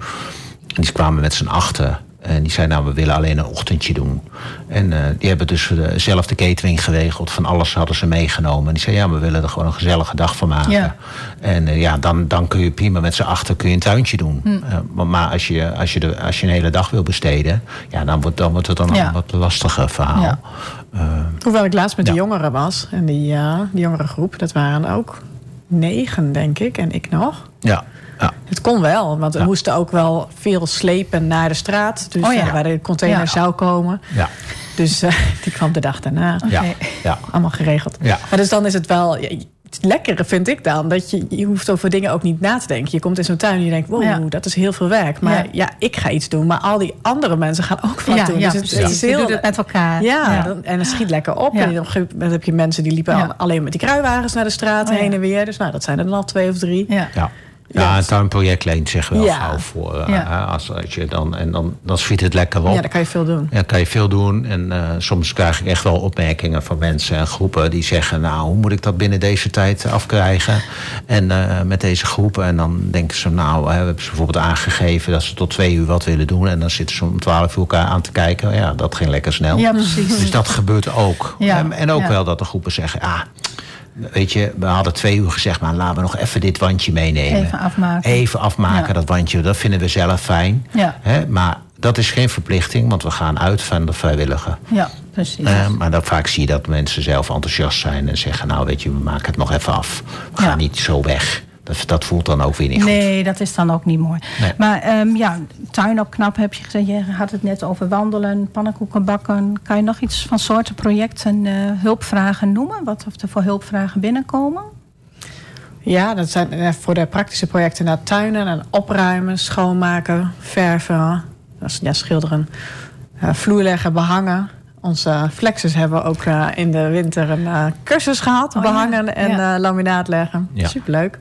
En die kwamen met z'n achten. En die zei, nou, we willen alleen een ochtendje doen. En eh, die hebben dus eh, zelf de catering geregeld. Van alles hadden ze meegenomen. En die zei, ja, we willen er gewoon een gezellige dag van maken. Ja. En eh, ja, dan, dan kun je prima met z'n achter kun je een tuintje doen. Hm. Maar als, je, als, je de, als je een hele dag wil besteden... Ja, dan, wordt, dan wordt het dan Ja. een wat lastiger verhaal. Ja. Hoewel ik laatst met de jongeren was. En die, die jongerengroep, dat waren ook negen, denk ik. En ik nog. ja, ja. Het kon wel, want we Ja. moesten ook wel veel slepen naar de straat. Dus Oh ja. eh, waar de container Ja. zou komen. ja, Dus eh, die kwam de dag daarna. ja, Oké. ja. Allemaal geregeld. Ja. Maar dus dan is het wel... het lekkere vind ik dan, dat je, je hoeft over dingen ook niet na te denken. Je komt in zo'n tuin en je denkt, wow, Ja. dat is heel veel werk. Maar Ja. ja. ik ga iets doen, maar al die andere mensen gaan ook wat ja, doen. ja, dus het, is Je heel... doet het met elkaar. Ja, Dan, en het schiet lekker op. Ja. En op een gegeven moment heb je mensen die liepen alleen met die kruiwagens naar de straat Oh ja. heen en weer. Dus nou, dat zijn er dan al twee of drie. Ja. Ja. Ja, een tuinproject leent zich wel Ja. gauw voor. eh, Ja. als, als je dan, en dan, dan schiet het lekker op. Ja, daar kan je veel doen. Ja, kan je veel doen. En eh, soms krijg ik echt wel opmerkingen van mensen en groepen die zeggen: Nou, hoe moet ik dat binnen deze tijd afkrijgen? En eh, met deze groepen. En dan denken ze: Nou, hè, we hebben ze bijvoorbeeld aangegeven dat ze tot twee uur wat willen doen. En dan zitten ze om twaalf uur elkaar aan te kijken. Ja, dat ging lekker snel. Ja, precies. Dus dat gebeurt ook. Ja, En, en ook ja. wel dat de groepen zeggen: Ah, weet je, we hadden twee uur gezegd, maar laten we nog even dit wandje meenemen. Even afmaken. Even afmaken, Ja. dat wandje. Dat vinden we zelf fijn. Ja. Hè? Maar dat is geen verplichting, want we gaan uit van de vrijwilliger. Ja, precies. Eh, maar dan vaak zie je dat mensen zelf enthousiast zijn en zeggen: Nou, weet je, we maken het nog even af. We gaan Ja. niet zo weg. Dat, dat voelt dan ook weer niet goed. Nee, dat is dan ook niet mooi. Nee. Maar ehm, ja, tuin opknappen heb je gezegd. Je had het net over wandelen, pannenkoeken bakken. Kan je nog iets van soorten projecten, eh, hulpvragen noemen? Wat of er voor hulpvragen binnenkomen? Ja, dat zijn eh, voor de praktische projecten naar tuinen en opruimen, schoonmaken, verven, dat is, ja, schilderen, eh, vloer leggen, behangen. Onze flexers hebben ook eh, in de winter een eh, cursus gehad, Oh ja, behangen en ja. eh, laminaat leggen. Ja. Superleuk.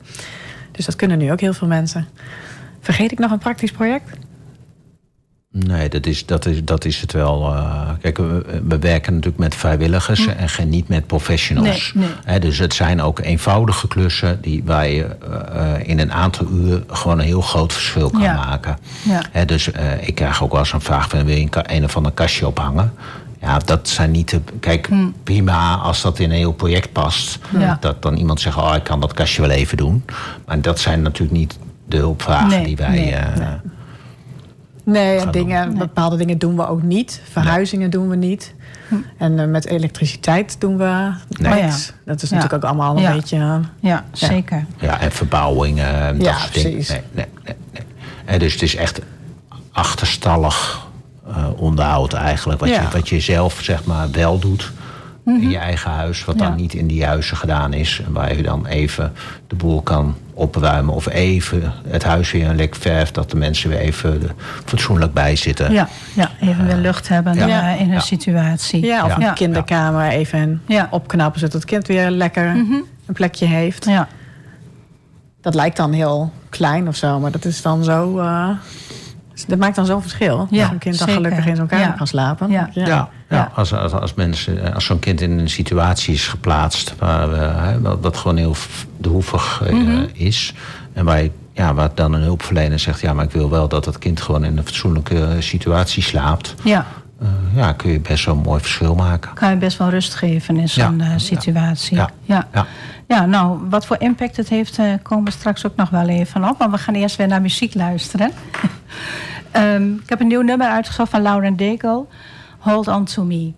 Dus dat kunnen nu ook heel veel mensen. Vergeet ik nog een praktisch project? Nee, dat is, dat is, dat is het wel. eh, kijk, we, we werken natuurlijk met vrijwilligers en geen, niet met professionals. Hm. Nee, nee. Hè, dus het zijn ook eenvoudige klussen die, waar je in een aantal uur gewoon een heel groot verschil kan Ja. maken. Ja. Dus eh, ik krijg ook wel eens een vraag van wil je een, een of ander kastje ophangen? Ja, dat zijn niet de. Kijk, prima als dat in een heel project past. Hm. Ja. Dat dan iemand zegt, oh, ik kan dat kastje wel even doen. Maar dat zijn natuurlijk niet de hulpvragen Nee, die wij. nee, eh, nee. Dingen, bepaalde dingen doen we ook niet. Verhuizingen doen we niet. En eh, met elektriciteit doen we Nee. niks. Oh ja. Dat is Ja. natuurlijk ook allemaal een Ja. beetje... eh, Ja, zeker. Ja, en verbouwingen. en Ja, dat soort dingen. precies. Nee, nee, nee, nee. En dus het is echt achterstallig onderhoud eigenlijk. Wat, Ja. je, wat je zelf zeg maar wel doet in je eigen huis. Wat Mhm. Ja. dan niet in die huizen gedaan is. En waar je dan even de boel kan opruimen. Of even het huis weer een lek verf. Dat de mensen weer even fatsoenlijk bij zitten. Ja, ja even weer lucht hebben Ja. eh, in hun Ja. situatie. Ja, of Ja. een Ja. kinderkamer even Ja. opknappen... zodat het kind weer lekker een plekje heeft. Ja. Dat lijkt dan heel klein of zo, maar dat is dan zo... eh, dat maakt dan zo'n verschil. Ja, Als een kind dan zeker. gelukkig in zo'n kamer Ja. kan slapen. Ja. Ja, ja. Ja. Als, als, als, mensen, als zo'n kind in een situatie is geplaatst waar, eh, hè, wat, wat gewoon heel droevig eh, Mhm. is. En waar, ja, waar dan een hulpverlener zegt: Ja, maar ik wil wel dat dat kind gewoon in een fatsoenlijke situatie slaapt. ja, Eh, ja, kun je best wel een mooi verschil maken. kan je best wel rust geven in zo'n Ja. eh, situatie. Ja. Ja. Ja. Nou, wat voor impact het heeft, eh, komen we straks ook nog wel even op. Maar we gaan eerst weer naar muziek luisteren. Ehm, ik heb een nieuw nummer uitgezocht van Lauren Daigle. Hold on to me.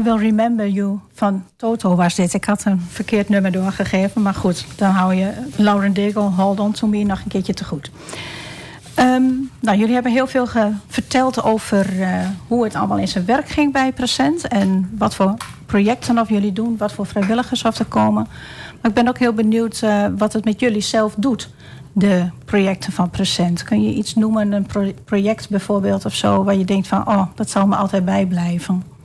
I Will Remember You van Toto was dit. Ik had een verkeerd nummer doorgegeven. Maar goed, dan hou je Lauren Daigle, Hold On To Me nog een keertje te goed. Ehm, nou, jullie hebben heel veel verteld over eh, hoe het allemaal in zijn werk ging bij Present. En wat voor projecten of jullie doen, wat voor vrijwilligers of er komen. Maar ik ben ook heel benieuwd eh, wat het met jullie zelf doet. De projecten van Present. Kun je iets noemen, een pro- project bijvoorbeeld of zo, waar je denkt van, oh, dat zal me altijd bijblijven.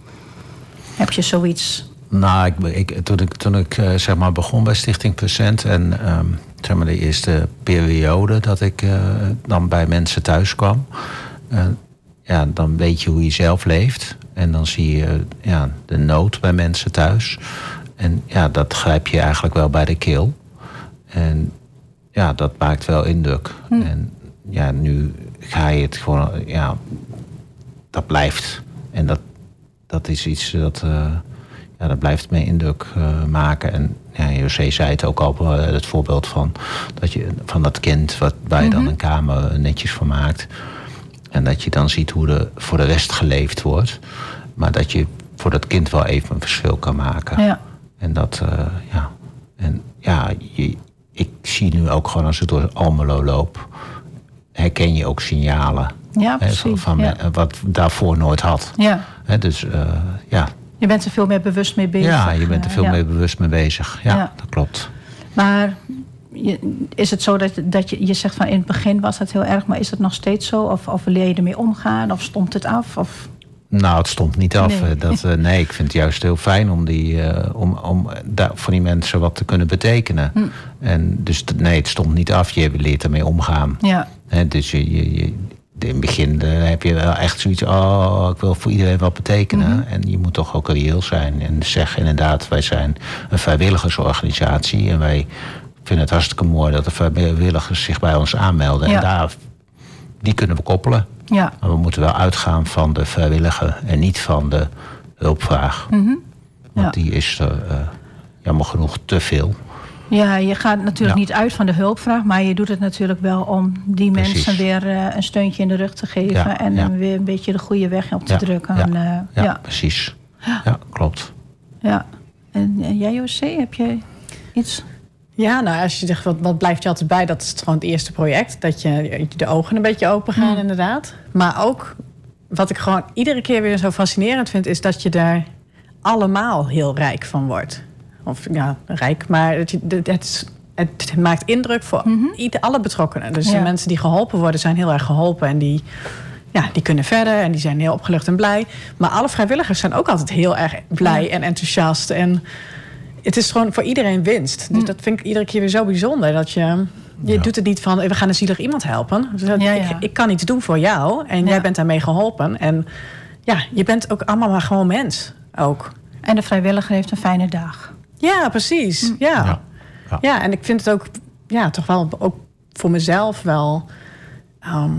Heb je zoiets? Nou, ik, ik, toen ik, toen ik eh, zeg maar begon bij Stichting Percent en ehm, zeg maar de eerste periode dat ik eh, dan bij mensen thuis kwam, eh, ja, dan weet je hoe je zelf leeft. En dan zie je ja, de nood bij mensen thuis. En ja, dat grijp je eigenlijk wel bij de keel. En ja, dat maakt wel indruk. En ja, nu ga je het gewoon, ja, dat blijft. En dat, dat is iets dat, eh, ja, dat blijft me indruk eh, maken. En ja, José zei het ook al, eh, het voorbeeld van dat, je, van dat kind wat, waar je dan een kamer netjes van maakt. En dat je dan ziet hoe er voor de rest geleefd wordt. Maar dat je voor dat kind wel even een verschil kan maken. Ja. En dat, ja. En ja, je, ik zie nu ook gewoon als ik door Almelo loop, herken je ook signalen. Ja, precies, van, ja. me- wat daarvoor nooit had. Ja. Hè, dus eh, ja. Je bent er veel meer bewust mee bezig. ja, je bent er eh, veel ja. meer bewust mee bezig. Ja, Ja. dat klopt. Maar je- is het zo dat, dat je, je zegt van in het begin was het heel erg, maar is het nog steeds zo? Of, of leer je ermee omgaan? Of stond het af? Of, Nou, het stond niet af. Nee. Eh, Dat, eh, nee, ik vind het juist heel fijn om, die, eh, om, om daar voor die mensen wat te kunnen betekenen. Hm. En dus nee, het stond niet af. Je leert ermee omgaan. ja, Hè, dus je, je, je- in het begin eh, heb je wel echt zoiets... oh, ik wil voor iedereen wat betekenen. Mhm. En je moet toch ook reëel zijn. En zeg inderdaad, wij zijn een vrijwilligersorganisatie... en wij vinden het hartstikke mooi dat de vrijwilligers zich bij ons aanmelden. Ja. En daar, die kunnen we koppelen. ja, Maar we moeten wel uitgaan van de vrijwilliger... en niet van de hulpvraag. Want Mhm. Ja. die is er eh, jammer genoeg te veel. Ja, je gaat natuurlijk Ja. niet uit van de hulpvraag, maar je doet het natuurlijk wel om die Precies. mensen weer eh, een steuntje in de rug te geven Ja, en ja. hem weer een beetje de goede weg op te Ja, drukken. ja, En, eh, Ja, ja, precies. Ja, klopt. ja. En eh, jij, José, heb je iets? Ja, nou, als je zegt, wat, wat blijft je altijd bij? Dat is gewoon het eerste project. Dat je de ogen een beetje open gaan, Mm. inderdaad. Maar ook, wat ik gewoon iedere keer weer zo fascinerend vind... is dat je daar allemaal heel rijk van wordt. Of ja, rijk, maar het, het, het, is- het maakt indruk voor ieder, alle betrokkenen. Dus Mhm. Ja. de mensen die geholpen worden, zijn heel erg geholpen. En die, ja, die kunnen verder en die zijn heel opgelucht en blij. Maar alle vrijwilligers zijn ook altijd heel erg blij en enthousiast. En het is gewoon voor iedereen winst. Dus dat vind ik iedere keer weer zo bijzonder. Dat je, je Ja. doet het niet van, we gaan een zielig iemand helpen. Dus dat- Ja, ja. Ik, ik kan iets doen voor jou en Ja. jij bent daarmee geholpen. En ja, je bent ook allemaal maar gewoon mens ook. En de vrijwilliger heeft een fijne dag. Ja, precies. Ja. Ja. Ja. Ja. en ik vind het ook, ja, toch wel ook voor mezelf wel... ehm,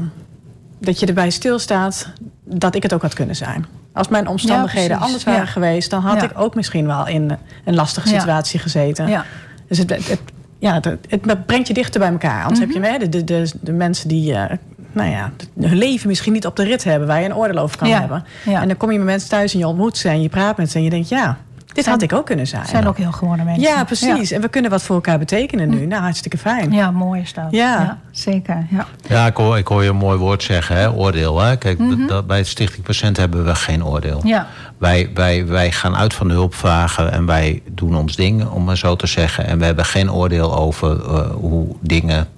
dat je erbij stilstaat dat ik het ook had kunnen zijn. Als mijn omstandigheden anders waren Ja. geweest... dan had Ja. ik ook misschien wel in een lastige Ja. situatie gezeten. Ja. Dus het, het, ja, het, het brengt je dichter bij elkaar. Anders heb je Mhm. hè, de, de, de, de mensen die eh, nou ja, hun leven misschien niet op de rit hebben... waar je een oordeel over kan Ja. hebben. Ja. En dan kom je met mensen thuis en je ontmoet ze... en je praat met ze en je denkt, ja, dit Zijn- had ik ook kunnen zijn. Het zijn ook heel gewone mensen. Ja, precies. En we kunnen wat voor elkaar betekenen nu. Nou, hartstikke fijn. Ja, mooi is dat. Ja. zeker. Ja. Ja, ik hoor, ik hoor je een mooi woord zeggen, hè? oordeel. Hè? Kijk, dat- dat, bij het Stichting Patiënt hebben we geen oordeel. Mhm. Ja. Wij, wij, wij gaan uit van de hulpvragen en wij doen ons ding, om maar zo te zeggen. En we hebben geen oordeel over eh, hoe dingen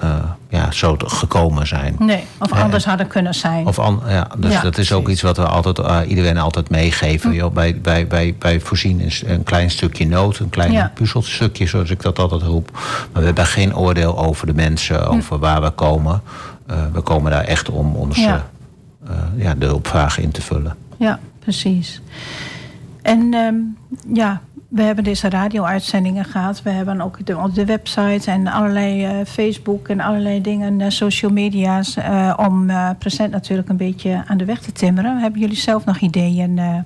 eh, ja, zo gekomen zijn. Nee, of Ja. anders hadden kunnen zijn. Of an, ja, dus Ja, dat is ook iets wat we altijd, eh, iedereen altijd meegeven. Joh, bij, bij, bij, bij voorzien is een klein stukje nood, een klein Ja. puzzelstukje, zoals ik dat altijd roep. Maar we hebben geen oordeel over de mensen, over waar we komen. Eh, we komen daar echt om onze Ja. eh, ja, de hulpvragen in te vullen. Ja, precies. En ehm, ja, we hebben deze radio-uitzendingen gehad. We hebben ook de, op de website en allerlei eh, Facebook en allerlei dingen, eh, social media's. eh, om present natuurlijk een beetje aan de weg te timmeren. Hebben jullie zelf nog ideeën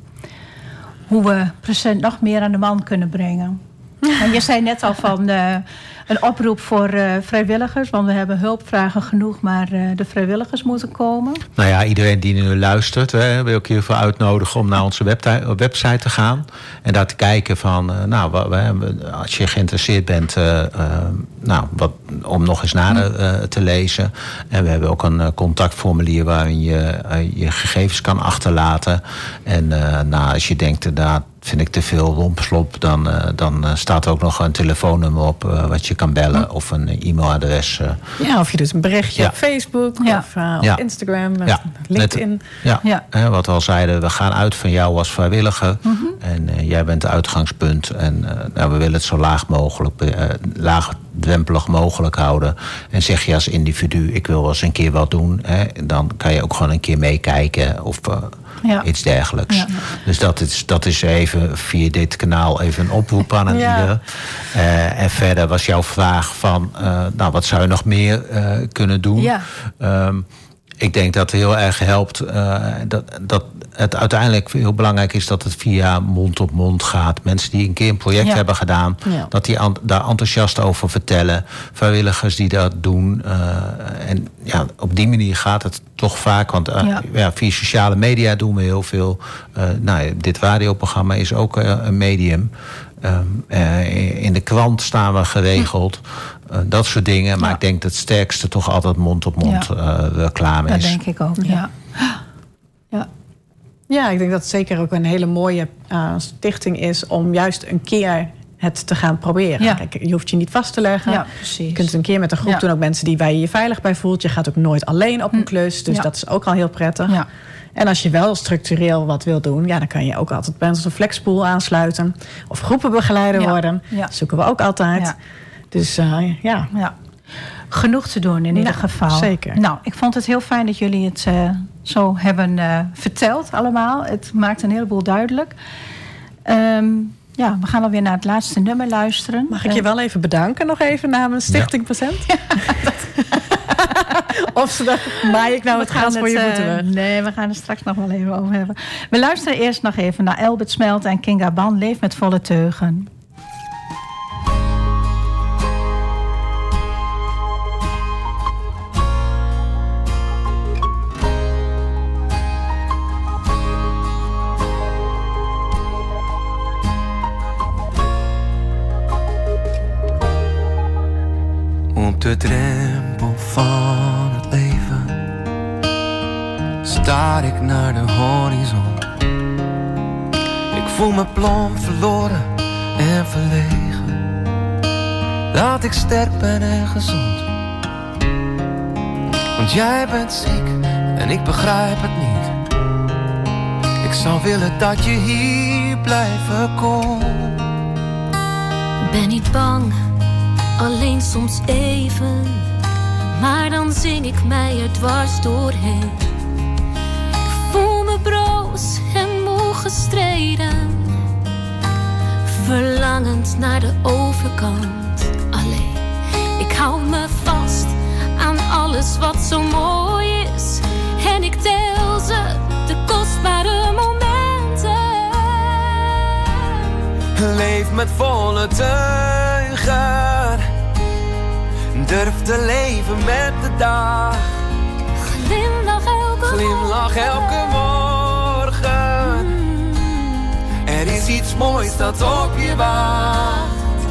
hoe we present nog meer aan de man kunnen brengen? Je zei net al van eh, een oproep voor eh, vrijwilligers. Want we hebben hulpvragen genoeg, maar eh, de vrijwilligers moeten komen. Nou ja, iedereen die nu luistert, hè, wil ik je voor uitnodigen om naar onze website te gaan. En daar te kijken van, nou, als je geïnteresseerd bent, nou, wat, om nog eens nader te lezen. En we hebben ook een contactformulier waarin je je gegevens kan achterlaten. En nou, als je denkt, inderdaad, vind ik te veel rompslop, dan, eh, dan eh, staat er ook nog een telefoonnummer op eh, wat je kan bellen of een e-mailadres. eh. Ja, of je doet een berichtje Ja. op Facebook Ja. of Ja. op Instagram, Ja. LinkedIn. Ja, Ja. Hè, wat we al zeiden, we gaan uit van jou als vrijwilliger. En eh, jij bent het uitgangspunt. En eh, nou, we willen het zo laag mogelijk, eh, laagdrempelig mogelijk houden. En zeg je als individu, ik wil wel eens een keer wat doen. Hè, dan kan je ook gewoon een keer meekijken of eh, Ja. iets dergelijks. Ja. Dus dat is, dat is even via dit kanaal even een oproep aan een Ja. ieder. Eh, en verder was jouw vraag van, eh, nou wat zou je nog meer kunnen doen? Ja. Ehm, ik denk dat het heel erg helpt eh, dat, dat het uiteindelijk heel belangrijk is dat het via mond op mond gaat. Mensen die een keer een project Ja. hebben gedaan, Ja. dat die daar enthousiast over vertellen. Vrijwilligers die dat doen. eh, en ja, op die manier gaat het toch vaak. Want eh, Ja. ja. via sociale media doen we heel veel. Eh, nou, dit radioprogramma is ook een medium. Ehm, eh, in de krant staan we geregeld. Eh, dat soort dingen. Maar Ja. ik denk dat het sterkste toch altijd mond-op-mond Ja. eh, reclame Dat is. denk ik ook, ja. ja. Ja, ik denk dat het zeker ook een hele mooie eh, stichting is om juist een keer het te gaan proberen. Ja. Kijk, je hoeft je niet vast te leggen. Ja, precies. Je kunt het een keer met een groep Ja. doen, ook mensen die waar je je veilig bij voelt. Je gaat ook nooit alleen op een klus, dus Ja. dat is ook al heel prettig. Ja. En als je wel structureel wat wil doen, ja, dan kan je ook altijd bij onze flexpool aansluiten. Of groepenbegeleider Ja. worden. Ja. Dat zoeken we ook altijd. Ja. Dus eh, ja, Ja. Genoeg te doen in ieder geval. zeker. Nou, ik vond het heel fijn dat jullie het eh, zo hebben eh, verteld allemaal. Het maakt een heleboel duidelijk. Ehm, ja, we gaan alweer naar het laatste nummer luisteren. mag ik je wel even bedanken nog even namens Stichting Procent? of ze dan maai ik nou het gaan gras voor je voeten eh, weg? Nee, we gaan er straks nog wel even over hebben. We luisteren eerst nog even naar Elbert Smelt en Kinga Ban. Leef met volle teugen. Op de drempel staar ik naar de horizon. Ik voel me plomp verloren en verlegen. Dat ik sterk ben en gezond. Want jij bent ziek en ik begrijp het niet. Ik zou willen dat je hier blijven komt. Ben niet bang, alleen soms even. Maar dan zing ik mij er dwars doorheen. En moe gestreden. Verlangend naar de overkant. Alleen, ik hou me vast aan alles wat zo mooi is. En ik tel ze, de kostbare momenten. Leef met volle teugen. Durf te leven met de dag. Glimlach elke Glimlach elke morgen. Iets moois dat op je wacht.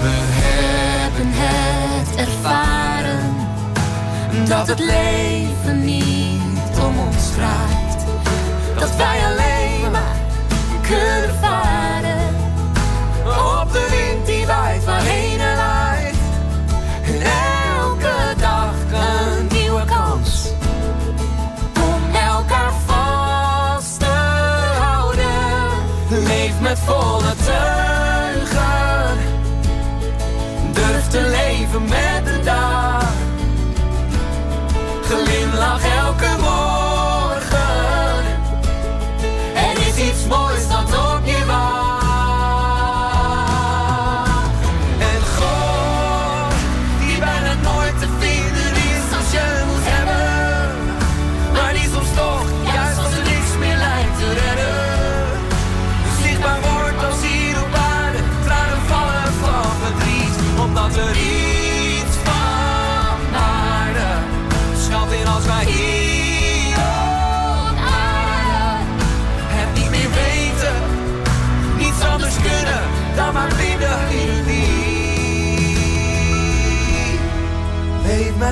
We hebben het ervaren. Dat het leven niet om ons draait. Dat wij alleen maar kunnen varen.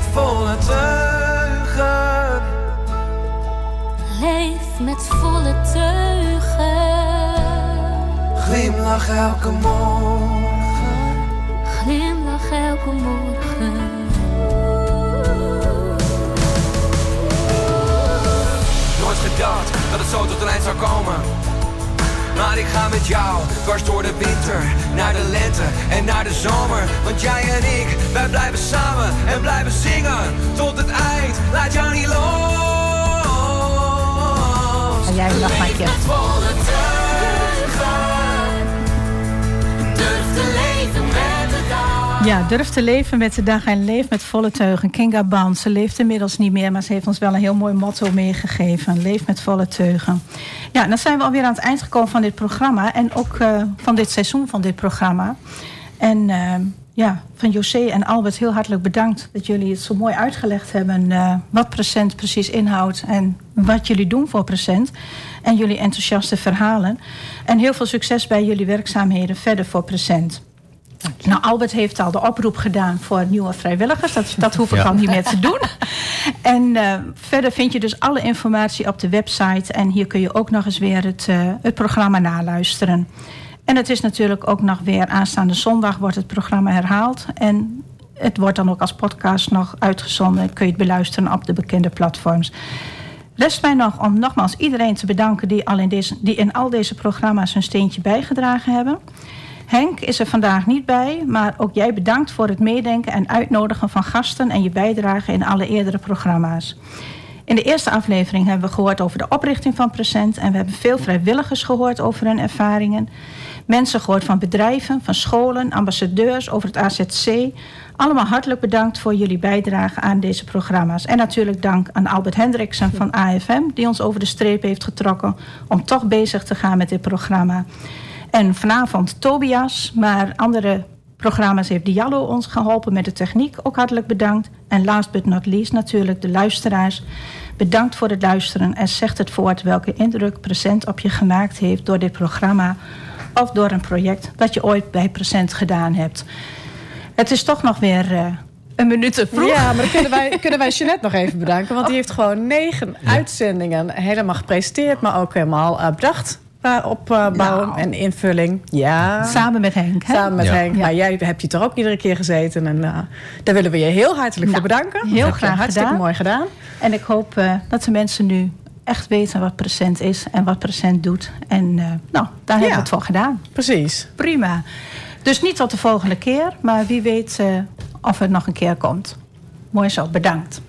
Met volle teugen. Leef met volle teugen. Glimlach elke morgen. Glimlach elke morgen. Nooit gedacht dat het zo tot een eind zou komen. Maar ik ga met jou dwars door de winter, naar de lente en naar de zomer. Want jij en ik, wij blijven samen en blijven zingen tot het eind. Laat jou niet los. En jij mag maar Ja, durf te leven met de dag en leef met volle teugen. Kinga Band, ze leeft inmiddels niet meer, maar ze heeft ons wel een heel mooi motto meegegeven. Leef met volle teugen. Ja, dan zijn we alweer aan het eind gekomen van dit programma en ook eh, van dit seizoen van dit programma. En eh, ja, van José en Albert heel hartelijk bedankt dat jullie het zo mooi uitgelegd hebben eh, wat Present precies inhoudt en wat jullie doen voor Present. En jullie enthousiaste verhalen. En heel veel succes bij jullie werkzaamheden verder voor Present. Nou, Albert heeft al de oproep gedaan voor nieuwe vrijwilligers. Dat, dat hoef ik Ja. al niet meer te doen. En eh, verder vind je dus alle informatie op de website. En hier kun je ook nog eens weer het, eh, het programma naluisteren. En het is natuurlijk ook nog weer aanstaande zondag wordt het programma herhaald. En het wordt dan ook als podcast nog uitgezonden. Kun je het beluisteren op de bekende platforms. Rest mij nog om nogmaals iedereen te bedanken die, al in, deze, die in al deze programma's een steentje bijgedragen hebben. Henk is er vandaag niet bij, maar ook jij bedankt voor het meedenken en uitnodigen van gasten en je bijdrage in alle eerdere programma's. In de eerste aflevering hebben we gehoord over de oprichting van Present en we hebben veel vrijwilligers gehoord over hun ervaringen. Mensen gehoord van bedrijven, van scholen, ambassadeurs over het AZC. Allemaal hartelijk bedankt voor jullie bijdrage aan deze programma's. En natuurlijk dank aan Albert Hendriksen van AFM, die ons over de streep heeft getrokken om toch bezig te gaan met dit programma. En vanavond Tobias, maar andere programma's heeft Diallo ons geholpen met de techniek. Ook hartelijk bedankt. En last but not least natuurlijk de luisteraars. Bedankt voor het luisteren en zegt het voort welke indruk Present op je gemaakt heeft door dit programma of door een project dat je ooit bij Present gedaan hebt. Het is toch nog weer eh, een minuut te vroeg. Ja, maar dan kunnen wij, kunnen wij Jeanette nog even bedanken. Want die heeft gewoon negen uitzendingen helemaal gepresenteerd. Maar ook helemaal eh, bedacht. Uh, opbouwen Nou. en invulling. Ja. Samen met Henk. Hè? Samen met Ja. Henk. Ja. Maar jij hebt hier toch ook iedere keer gezeten. En eh, daar willen we je heel hartelijk Nou, voor bedanken. heel Dat je graag Hartstikke gedaan. mooi gedaan. En ik hoop eh, dat de mensen nu echt weten wat Present is en wat Present doet. En eh, nou, daar hebben we het voor gedaan. Precies. Prima. Dus niet tot de volgende keer, maar wie weet eh, of het nog een keer komt. Mooi zo, bedankt.